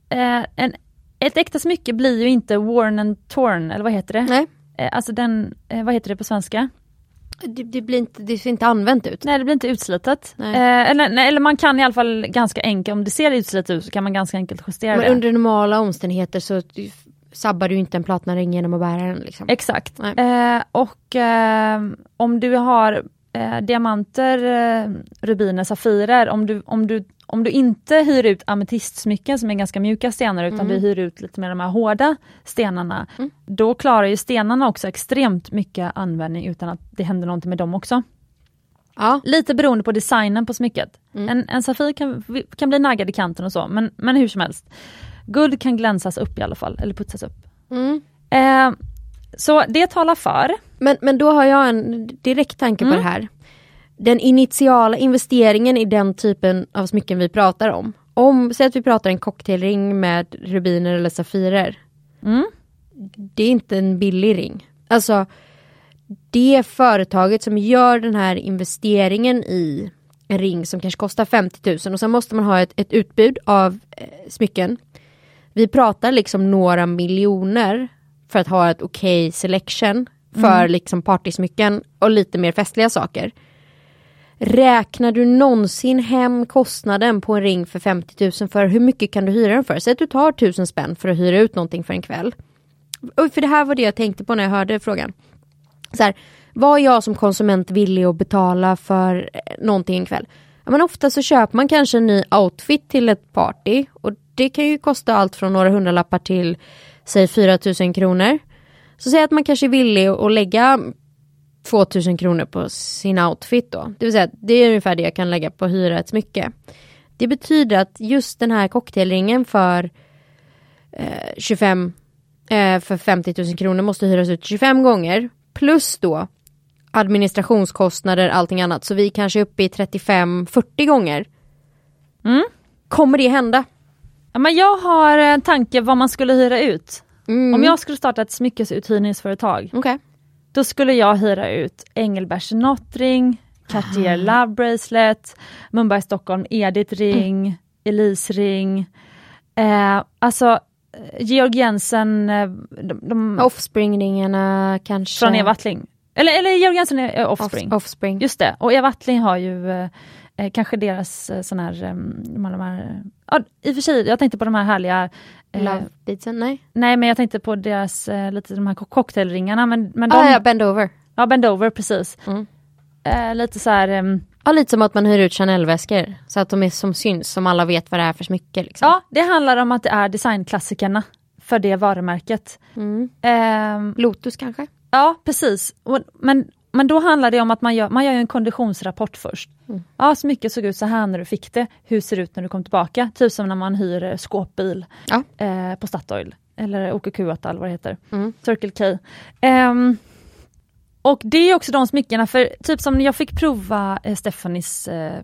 eh, en, ett äkta smycke blir ju inte worn and torn, eller vad heter det? Nej, Eh, alltså den, eh, vad heter det på svenska? det, det, blir inte, det ser inte använt ut. Nej det blir inte utslitet. Eh, eller, nej, eller man kan i alla fall ganska enkelt, om det ser utslitet ut så kan man ganska enkelt justera Men det. under normala omständigheter så sabbar du inte en platnaring genom att bära den. Liksom. Exakt. Eh, och eh, om du har eh, diamanter, eh, rubiner, safirer, om du, om, du, om du inte hyr ut ametistsmycken som är ganska mjuka stenar utan du hyr ut lite mer de här hårda stenarna, då klarar ju stenarna också extremt mycket användning utan att det händer någonting med dem också. Ja. Lite beroende på designen på smycket. En, en safir kan, kan bli naggad i kanten och så, men, men hur som helst. Guld kan glänsas upp i alla fall, eller putsas upp. Mm. Eh, så det talar för. Men, men då har jag en direkt tanke på det här. Den initiala investeringen i den typen av smycken vi pratar om. Om, säg att vi pratar en cocktailring med rubiner eller safirer. Mm. Det Det är inte en billig ring. Alltså, det företaget som gör den här investeringen i en ring som kanske kostar 50 000 och sen måste man ha ett, ett utbud av eh, smycken. Vi pratar liksom några miljoner för att ha ett okej selection för liksom partysmycken och lite mer festliga saker. Räknar du någonsin hem kostnaden på en ring för 50 000 för hur mycket kan du hyra den för? Säg att du tar 1000 spänn för att hyra ut någonting för en kväll. Och för det här var det jag tänkte på när jag hörde frågan. Så här, vad är jag som konsument villig att betala för eh, någonting en kväll? Ja, men ofta så köper man kanske en ny outfit till ett party och det kan ju kosta allt från några hundralappar till säg 4000 kronor. Så säg att man kanske är villig att lägga 2000 kronor på sin outfit då. Det vill säga det är ungefär det jag kan lägga på hyra ett smycke. Det betyder att just den här cocktailringen för eh, 25 eh, för 50 000 kronor måste hyras ut 25 gånger. Plus då administrationskostnader, allting annat. Så vi kanske är uppe i 35-40 gånger. Mm. Kommer det hända? Men jag har en tanke vad man skulle hyra ut. Mm. Om jag skulle starta ett smyckesuthyrningsföretag, Okej. då skulle jag hyra ut Engelbergs Nottring, Cartier Love Bracelet, Mumbai Stockholm Edith Ring, Elise Ring. Eh, alltså eh, Georg Jensen, eh, de, de, Offspring-ringarna kanske. från Eva Attling. Eller, eller Georg Jensen är är Offspring. Off- offspring. Just det, och Eva Attling har ju eh, eh, kanske deras eh, sån här, eh, de här, de här ja, i och för sig, jag tänkte på de här härliga eh, Love beatsen, nej. Nej men jag tänkte på deras, eh, lite de här co- cocktailringarna men, men de, Ah, ja, bend over. ja bend over precis. Mm. Eh, lite så här, Ja, lite som att man hyr ut Chanel-väskor. Så att de är som syns, som alla vet vad det är för smycke. Liksom. Ja, det handlar om att det är designklassikerna för det varumärket. Mm. Ehm, Lotus kanske? ja, precis. Men, men då handlar det om att man gör, man gör en konditionsrapport först. Mm. Ja, smycket såg ut så här när du fick det. Hur ser det ut när du kom tillbaka? Typ som när man hyr skåpbil Ja. eh, på Statoil. Eller OKQ8 eller vad det heter. Mm. Circle K. Ehm, och det är också de smyckena, för typ som jag fick prova eh, Stephanies, eh,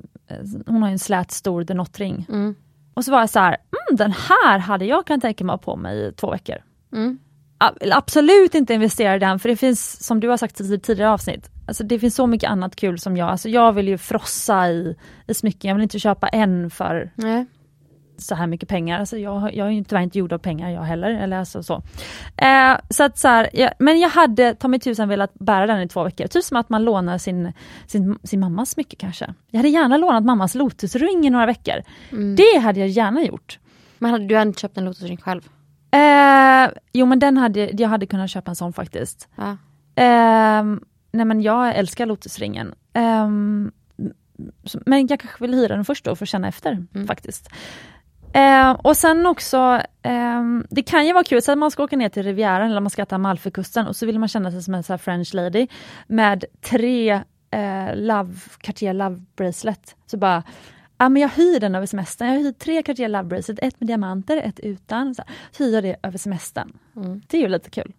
hon har ju en slät stor The Not-ring. Mm. Och så var jag så här, mm, den här hade jag kunnat tänka mig att ha på mig i två veckor. Mm. Absolut inte investera i den, för det finns, som du har sagt i tidigare avsnitt, alltså det finns så mycket annat kul som jag, alltså jag vill ju frossa i, i smycken, jag vill inte köpa en för Nej. så här mycket pengar. Alltså jag, jag är ju tyvärr inte gjord av pengar jag heller. Eller alltså så. Eh, så att så här, jag, men jag hade ta mig tusan velat bära den i två veckor. Typ som att man lånar sin, sin, sin mammas smycke kanske. Jag hade gärna lånat mammas lotusring i några veckor. Mm. Det hade jag gärna gjort. Men hade, du hade inte köpt en Lotusring själv? Eh, jo men den hade, jag hade kunnat köpa en sån faktiskt. Ja. Eh, nej men jag älskar lotusringen. Eh, men jag kanske vill hyra den först då för att känna efter Mm. faktiskt. Eh, och sen också, ehm, det kan ju vara kul, så att man ska åka ner till Rivieran eller man ska till Amalfikusten och så vill man känna sig som en så French lady med tre eh, love, Cartier Love Bracelet. Så bara, ja men jag hyr den över semestern. Jag hyr tre Cartier Love Bracelet, ett med diamanter, ett utan. Så, hyr jag det över semestern. Mm. Det är ju lite kul.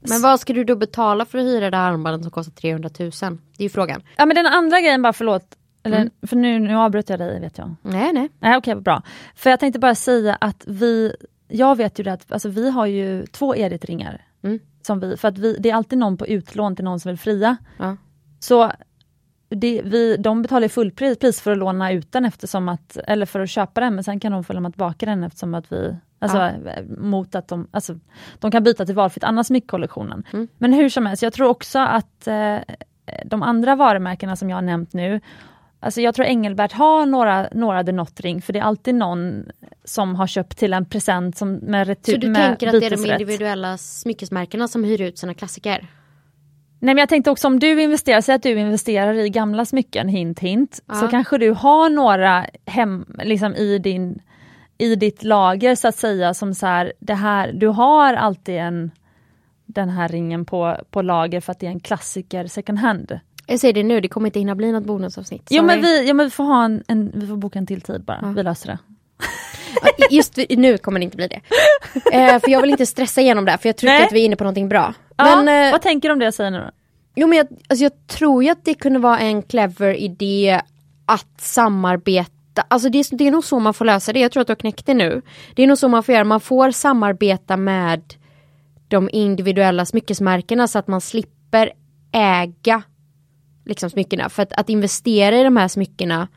Men vad ska du då betala för att hyra det här armbandet som kostar 300 000? Det är ju frågan. Ja men den andra grejen bara, förlåt, eller, Mm. för nu, nu avbröt jag dig vet jag. Nej, nej. Nej okej, vad bra. För jag tänkte bara säga att vi, jag vet ju det att alltså, vi har ju två Edith-ringar. Mm. Som vi, för att vi, det är alltid någon på utlån till någon som vill fria. Ja. Så det, vi, de betalar fullpris pris för att låna ut den eftersom att, eller för att köpa den, men sen kan de få lämna tillbaka den eftersom att vi Alltså Ja. mot att de, alltså, de kan byta till valfritt annars smyckkollektionen. Mm. Men hur som helst, jag tror också att eh, de andra varumärkena som jag har nämnt nu, alltså jag tror Engelbert har några, några The Not Ring, för det är alltid någon som har köpt till en present som med retur, Så du tänker att det är de individuella smyckesmärkena som hyr ut sina klassiker? Nej men jag tänkte också om du investerar, säg att du investerar i gamla smycken, hint hint, Ja. så kanske du har några hem, liksom i, din, i ditt lager så att säga som så här, det här, du har alltid en den här ringen på, på lager för att det är en klassiker second hand. Jag säger det nu, det kommer inte hinna bli något bonusavsnitt. Jo men, vi, ja, men vi får ha en, en, vi får boka en till tid bara, Ja. vi löser det. Just nu kommer det inte bli det. Eh, för jag vill inte stressa igenom det här, för jag tror att vi är inne på någonting bra. Ja, Men, eh, vad tänker du om det jag säger nu då? jo, men jag, alltså jag tror ju att det kunde vara en clever idé att samarbeta. Alltså det, är- det är nog så man får lösa det. Jag tror att du har knäckt det nu. Det är nog så man får göra. Man får samarbeta med de individuella smyckesmärkena så att man slipper äga liksom smyckena. För att, att investera i de här smyckena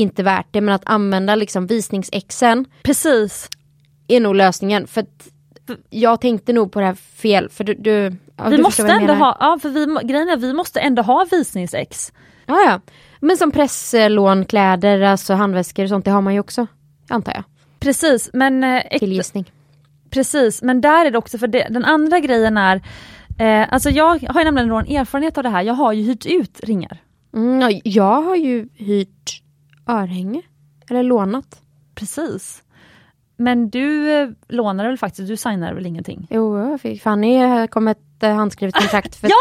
inte värt det. Men att använda liksom visningsexen Precis, är nog lösningen. För jag tänkte nog på det här fel. För du, du, ja, vi du måste ändå ha, ja för vi, grejen är vi måste ändå ha visningsex. Ja, ja. Men som presslån, kläder, alltså handväskor och sånt, det har man ju också. Antar jag. Precis, men eh, äkta- Till gissning. Precis, men där är det också, för det, den andra grejen är, eh, alltså jag har ju nämligen en erfarenhet av det här, jag har ju hyrt ut ringar. Mm, ja, jag har ju hyrt örhänge. Eller lånat. Precis. Men du eh, lånade väl faktiskt, du signade väl ingenting? Jo, jag fick. Fanny kom ett eh, handskrivet kontrakt. För... <laughs> Ja!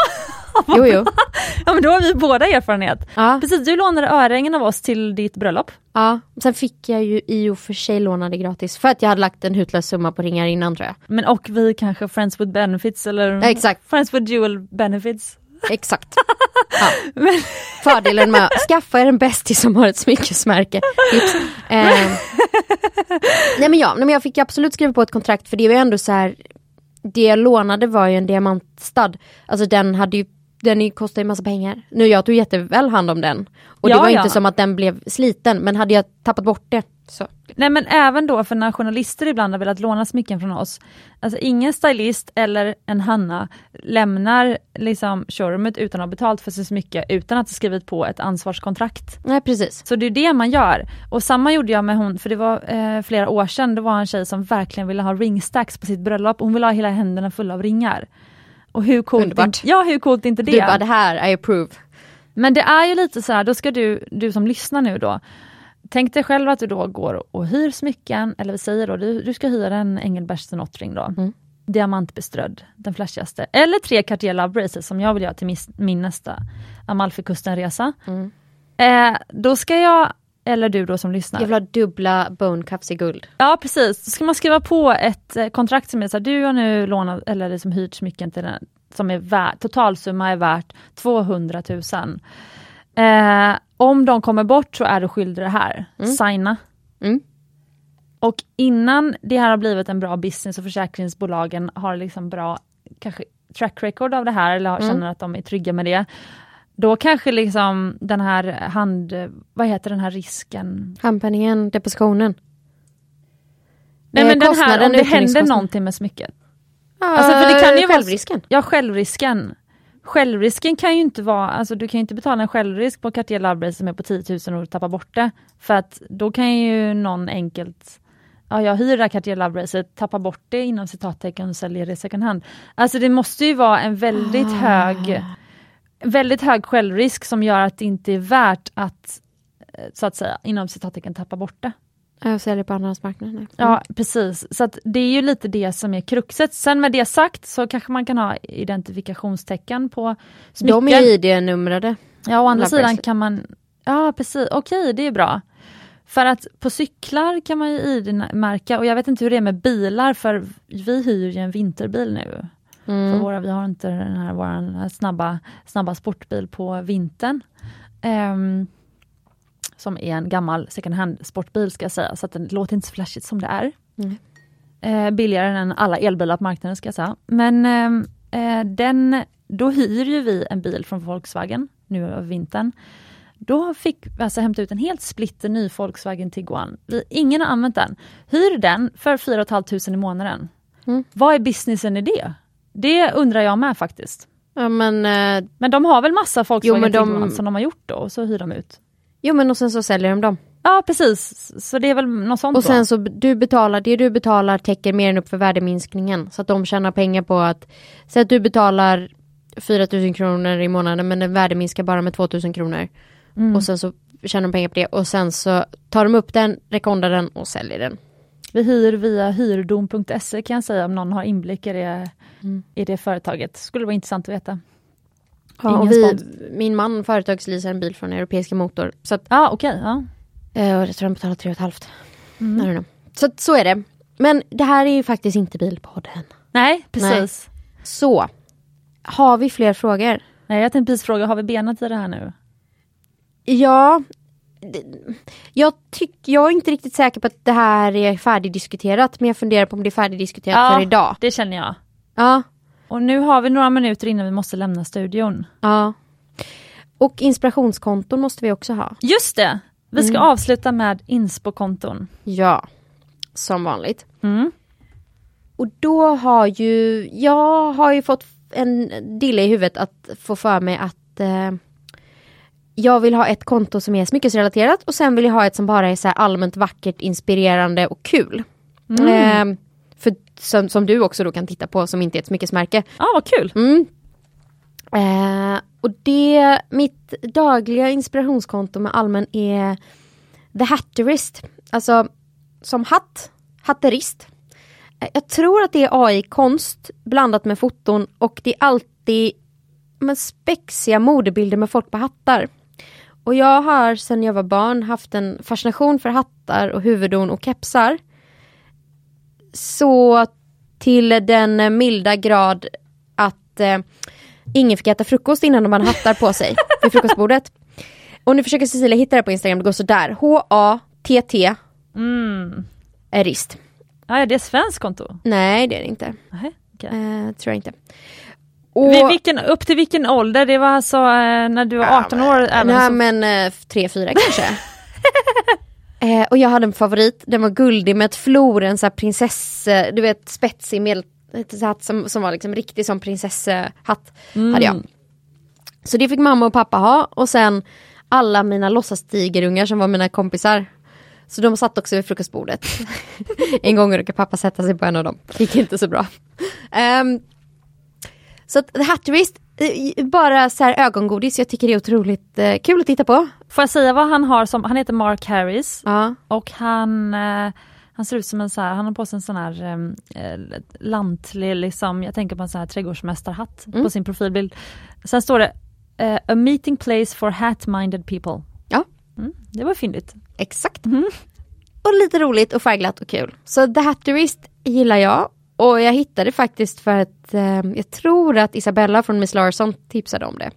<laughs> Jo, jo. <laughs> Ja men då har vi båda erfarenhet. Ja, Precis, du lånade örhängen av oss till ditt bröllop. ja. Sen fick jag ju i och för sig lånade gratis. För att jag hade lagt en hutlös summa på ringar innan tror jag. Men och vi kanske Friends with benefits eller Ja, exakt. Friends with dual benefits. Exakt. <laughs> Ja. Fördelen med att skaffa er en bästis som har ett smyckesmärke. Eh, nej men ja, nej men jag fick absolut skriva på ett kontrakt för det var ju ändå så här. Det jag lånade var ju en diamantstad. Alltså den hade ju den kostar ju massa pengar. Nu jag tog jätteväl hand om den. Och det Ja, var ja. inte som att den blev sliten men hade jag tappat bort det så. Nej men även då för när journalister ibland har velat låna smycken från oss. Alltså ingen stylist eller en Hanna lämnar liksom showroomet utan att ha betalt för sitt smycke utan att ha skrivit på ett ansvarskontrakt. Nej precis. Så det är det man gör. Och samma gjorde jag med hon, för det var eh, flera år sedan, det var en tjej som verkligen ville ha ringstacks på sitt bröllop. Hon ville ha hela händerna fulla av ringar. Och hur coolt, Underbart. ja, hur coolt är inte det? Du bara det här, I approve. Men det är ju lite så här, då ska du, du som lyssnar nu då, tänk dig själv att du då går och hyr smycken, eller vi säger då, du, du ska hyra en Engelbertsen Ottring då. Mm. Diamantbeströdd, den flashigaste. Eller tre Cartier Love Braces som jag vill göra till min, min nästa Amalfikusten-resa. Mm. Eh, då ska jag, eller du då som lyssnar. Jag vill ha dubbla bone cups i guld. Ja precis, då ska man skriva på ett eh, kontrakt som är så här, du har nu lånat eller liksom hyrt smycken till den, som är värt, totalsumma är värt 200 000. Eh, om de kommer bort så är du skyldig det här, Mm. signa. Mm. Och innan det här har blivit en bra business och försäkringsbolagen har liksom bra kanske track record av det här eller Mm. känner att de är trygga med det. Då kanske liksom den här hand, vad heter den här risken? Handpenningen, depositionen. Nej Eh, men den här, om det händer någonting med smycket. Alltså, för det kan ju vara- självrisken. Ja, självrisken. Självrisken kan ju inte vara, alltså du kan ju inte betala en självrisk på Cartier Love Brace som är på 10 000 och tappa bort det. För att då kan ju någon enkelt, ja jag hyr det här Cartier Love Bracet, tappa bort det inom citattecken och säljer det second hand. Alltså det måste ju vara en väldigt hög, väldigt hög självrisk som gör att det inte är värt att, eh, så att säga, inom citattecken tappa bort det. Jag säljer på andrahandsmarknaden. Mm. Ja precis, så det är ju lite det som är kruxet. Sen med det sagt så kanske man kan ha identifikationstecken på smycken. De är ID-numrade. Ja å andra Love sidan bracelet. kan man, ja precis, okej det är bra. För att på cyklar kan man ju ID-märka och jag vet inte hur det är med bilar för vi hyr ju en vinterbil nu. För Mm. våra, vi har inte den här, våran snabba, snabba sportbil på vintern. Ehm, som är en gammal second hand sportbil ska jag säga, så att den låter inte så flashigt som det är. Mm. Eh, billigare än alla elbilar på marknaden ska jag säga. Men ehm, eh, den, då hyr ju vi en bil från Volkswagen nu över vintern. Då fick vi alltså hämta ut en helt splitter ny Volkswagen Tiguan. Vi, ingen har använt den. Hyr den för 4 500 i månaden. Mm. Vad är businessen i det? Det undrar jag med faktiskt. Ja men, eh, Men de har väl massa Volkswagen men de- Tiguan som de har gjort då och så hyr de ut. Jo men och sen så säljer de dem. Ja precis, så det är väl något sånt Och sen så b- du betalar, det du betalar täcker mer än upp för värdeminskningen. Så att de tjänar pengar på att, säg att du betalar 4000 kronor i månaden men den värdeminskar bara med 2000 kronor. Mm. Och sen så tjänar de pengar på det och sen så tar de upp den, rekondar den och säljer den. Vi hyr via hyrdom.se kan jag säga om någon har inblick i det, Mm. i det företaget. Skulle vara intressant att veta. Ja, och vi, min man företagsleasar en bil från Europeiska Motor. Så att, Ja okej, ja. eh, och jag tror han betalar 3 500. Mm. Så så är det. Men det här är ju faktiskt inte Bilpodden. Nej precis. Så, har vi fler frågor? Nej jag tänkte precis fråga, har vi benat i det här nu? Ja, jag, tyck, jag är inte riktigt säker på att det här är färdigdiskuterat men jag funderar på om det är färdigdiskuterat Ja. för idag. Det känner jag. Ja, Och nu har vi några minuter innan vi måste lämna studion. ja. Och inspirationskonton måste vi också ha. Just det! Vi ska Mm. avsluta med inspo-konton. Ja, som vanligt. Mm. Och då har ju, jag har ju fått en dille i huvudet att få för mig att eh, jag vill ha ett konto som är smyckesrelaterat och sen vill jag ha ett som bara är så allmänt vackert, inspirerande och kul. Mm. Eh, som, som du också då kan titta på som inte är ett smyckesmärke. Ja, vad kul! Mm. Eh, och det, mitt dagliga inspirationskonto med allmän är The Hatterist. Alltså som hatt, hatterist. Eh, Jag tror att det är AI-konst blandat med foton och det är alltid med spexiga modebilder med folk på hattar. Och jag har sedan jag var barn haft en fascination för hattar och huvudon och kepsar. Så till den milda grad att eh, ingen fick äta frukost innan de hade hattar på sig <laughs> vid frukostbordet. Och nu försöker Cecilia hitta det på Instagram, det går sådär. H-A-T-T Mm. är rist. Ja, är det svenskt konto? Nej det är det inte. Nej, okej. Eh, tror jag inte. Och, Vid vilken, upp till vilken ålder? Det var alltså eh, när du var 18 år? Även nej så... men eh, tre, fyra kanske. <laughs> eh, och jag hade en favorit, den var guldig med ett flor, en sån här prinsess, du vet spetsig medel, ett hatt som, som var liksom riktig som prinsesshatt. Mm. Hade jag. Så det fick mamma och pappa ha och sen alla mina låtsastigerungar som var mina kompisar. Så de satt också vid frukostbordet. <laughs> en gång råkade pappa sätta sig på en av dem. Gick inte så bra. Ehm, så att The Hatterist, bara så här ögongodis. Jag tycker det är otroligt eh, kul att titta på. Får jag säga vad han har som, han heter Mark Harris Ja. och han, eh, han ser ut som en så här, han har på sig en sån här eh, lantlig, liksom, jag tänker på en sån här trädgårdsmästarhatt på sin profilbild. Sen står det eh, A meeting place for hat-minded people. Ja. Mm, det var fyndigt. Exakt. Och lite roligt och färgglatt och kul. Så The Hatterist gillar jag. Och jag hittade faktiskt för att eh, jag tror att Isabella från Miss Larsson tipsade om det.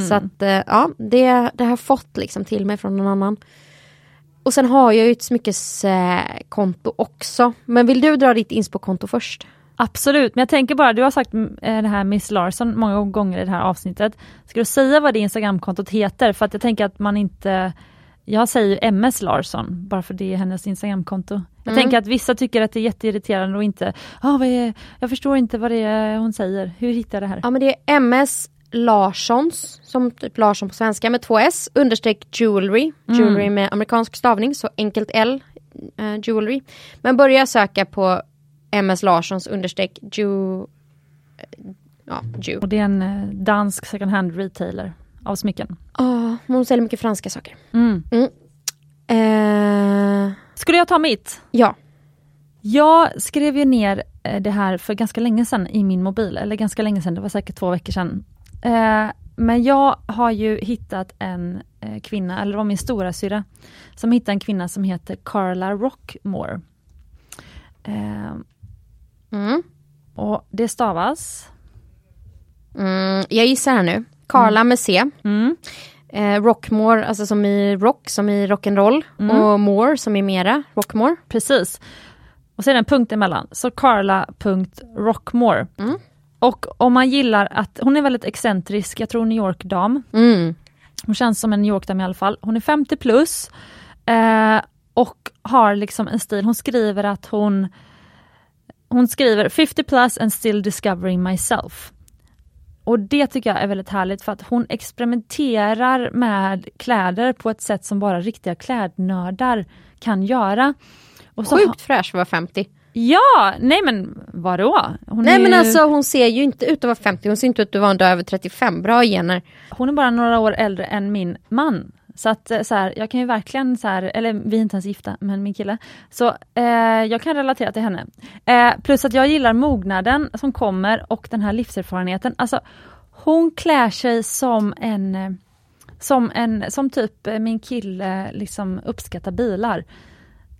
Så att eh, ja, det, det har jag fått liksom till mig från någon annan. Och sen har jag ju ett smyckeskonto också. Men vill du dra ditt inspo-konto först? Absolut, men jag tänker bara, du har sagt mm, eh, det här Miss Larsson många gånger i det här avsnittet. Ska du säga vad det Instagramkontot heter? För att jag tänker att man inte jag säger MS Larsson, bara för det är hennes Instagramkonto. Jag Mm. tänker att vissa tycker att det är jätteirriterande och inte, ah, vad är, jag förstår inte vad det är hon säger, hur hittar jag det här? Ja men det är MS Larssons, som typ Larsson på svenska med två S, understreck jewelry. Jewelry med amerikansk stavning, så enkelt L, eh, jewelry. Men börja söka på MS Larssons understreck ju... eh, Ja, ju. Och det är en eh, dansk second hand retailer av smycken. Oh, hon säljer mycket franska saker. Mm. Eh, Skulle jag ta mitt? ja. Jag skrev ju ner eh, det här för ganska länge sedan i min mobil, eller ganska länge sedan, det var säkert två veckor sedan. Eh, Men jag har ju hittat en eh, kvinna, eller det var min stora syra som hittade en kvinna som heter Carla Rockmore. Eh, Mm. Och det stavas Mm, jag gissar här nu. Carla med C. mm, Eh, Rockmore, alltså som i rock, som i rock'n'roll. Och more som i mera, Rockmore. Precis. Och det en punkt emellan. Så Carla.rockmore. Mm. Och om man gillar att, hon är väldigt excentrisk, jag tror New York-dam. Mm. Hon känns som en New York-dam i alla fall. Hon är 50 plus. Eh, och har liksom en stil, hon skriver att hon hon skriver 50 plus and still discovering myself. Och det tycker jag är väldigt härligt för att hon experimenterar med kläder på ett sätt som bara riktiga klädnördar kan göra. Och så Sjukt fräsch för att vara 50. Ja, nej men vadå? Hon Nej men ju- alltså hon ser ju inte ut att vara 50, hon ser inte ut att vara över 35. Bra gener. hon är bara några år äldre än min man. Så att eh, så här, jag kan ju verkligen, så här, eller vi är inte ens gifta, men min kille. Så eh, jag kan relatera till henne. Eh, plus att jag gillar mognaden som kommer och den här livserfarenheten. Alltså, hon klär sig som en, eh, som en, som typ eh, min kille liksom uppskattar bilar.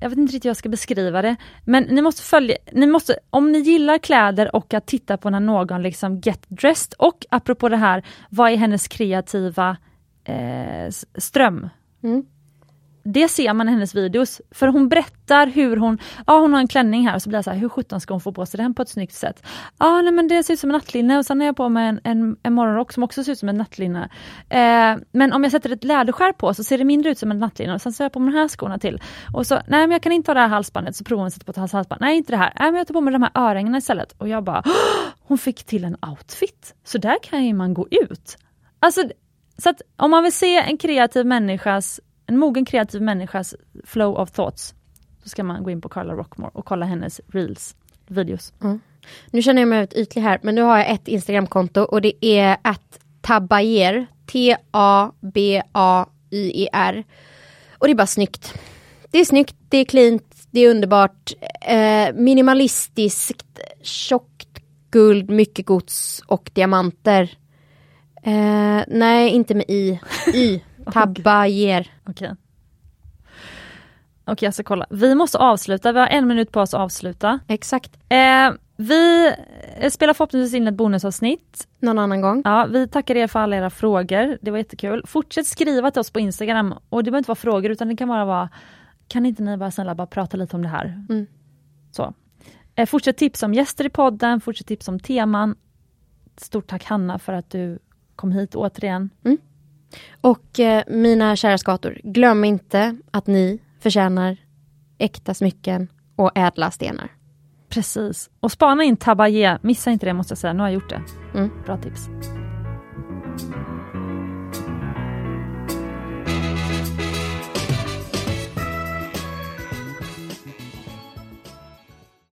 Jag vet inte riktigt hur jag ska beskriva det. Men ni måste följa, ni måste, om ni gillar kläder och att titta på när någon liksom get dressed och apropå det här, vad är hennes kreativa eh, ström? Mm. Det ser man i hennes videos, för hon berättar hur hon, ja hon har en klänning här och så blir jag så här, hur sjutton ska hon få på sig den på ett snyggt sätt? Ja nej men det ser ut som en nattlinne och sen har jag på mig en, en, en morgonrock som också ser ut som en nattlinne. Eh, men om jag sätter ett läderskär på så ser det mindre ut som en nattlinne och sen så har jag på mig de här skorna till. Och så, nej men jag kan inte ha det här halsbandet, så provar hon att sätta på ett halsband. Nej inte det här, nej men jag tar på mig de här örhängena istället. Och jag bara, "Åh, hon fick till en outfit. Så där kan ju man gå ut. Alltså, så att om man vill se en kreativ människas, en mogen kreativ människas flow of thoughts, så ska man gå in på Carla Rockmore och kolla hennes reels, videos. Mm. Nu känner jag mig väldigt ytlig här, men nu har jag ett Instagramkonto och det är att tabayer, T-A-B-A-Y-E-R. Och det är bara snyggt. Det är snyggt, det är cleant, det är underbart, eh, minimalistiskt, tjockt guld, mycket gods och diamanter. Eh, nej, inte med i. Y. <laughs> Tabayer. Okej. Okej, jag ska kolla. Vi måste avsluta, vi har en minut på oss att avsluta. Exakt. Eh, vi eh, spelar förhoppningsvis in ett bonusavsnitt. Någon annan gång. Ja, vi tackar er för alla era frågor, det var jättekul. Fortsätt skriva till oss på Instagram och det behöver inte vara frågor utan det kan bara vara Kan inte ni bara snälla bara prata lite om det här? Mm. Så. Eh, fortsätt tipsa om gäster i podden, fortsätt tipsa om teman. Stort tack Hanna för att du kom hit återigen. Och eh, mina kära skator, glöm inte att ni förtjänar äkta smycken och ädla stenar. Precis. Och spana in Tabaye, missa inte det måste jag säga, nu har jag gjort det. Mm. Bra tips.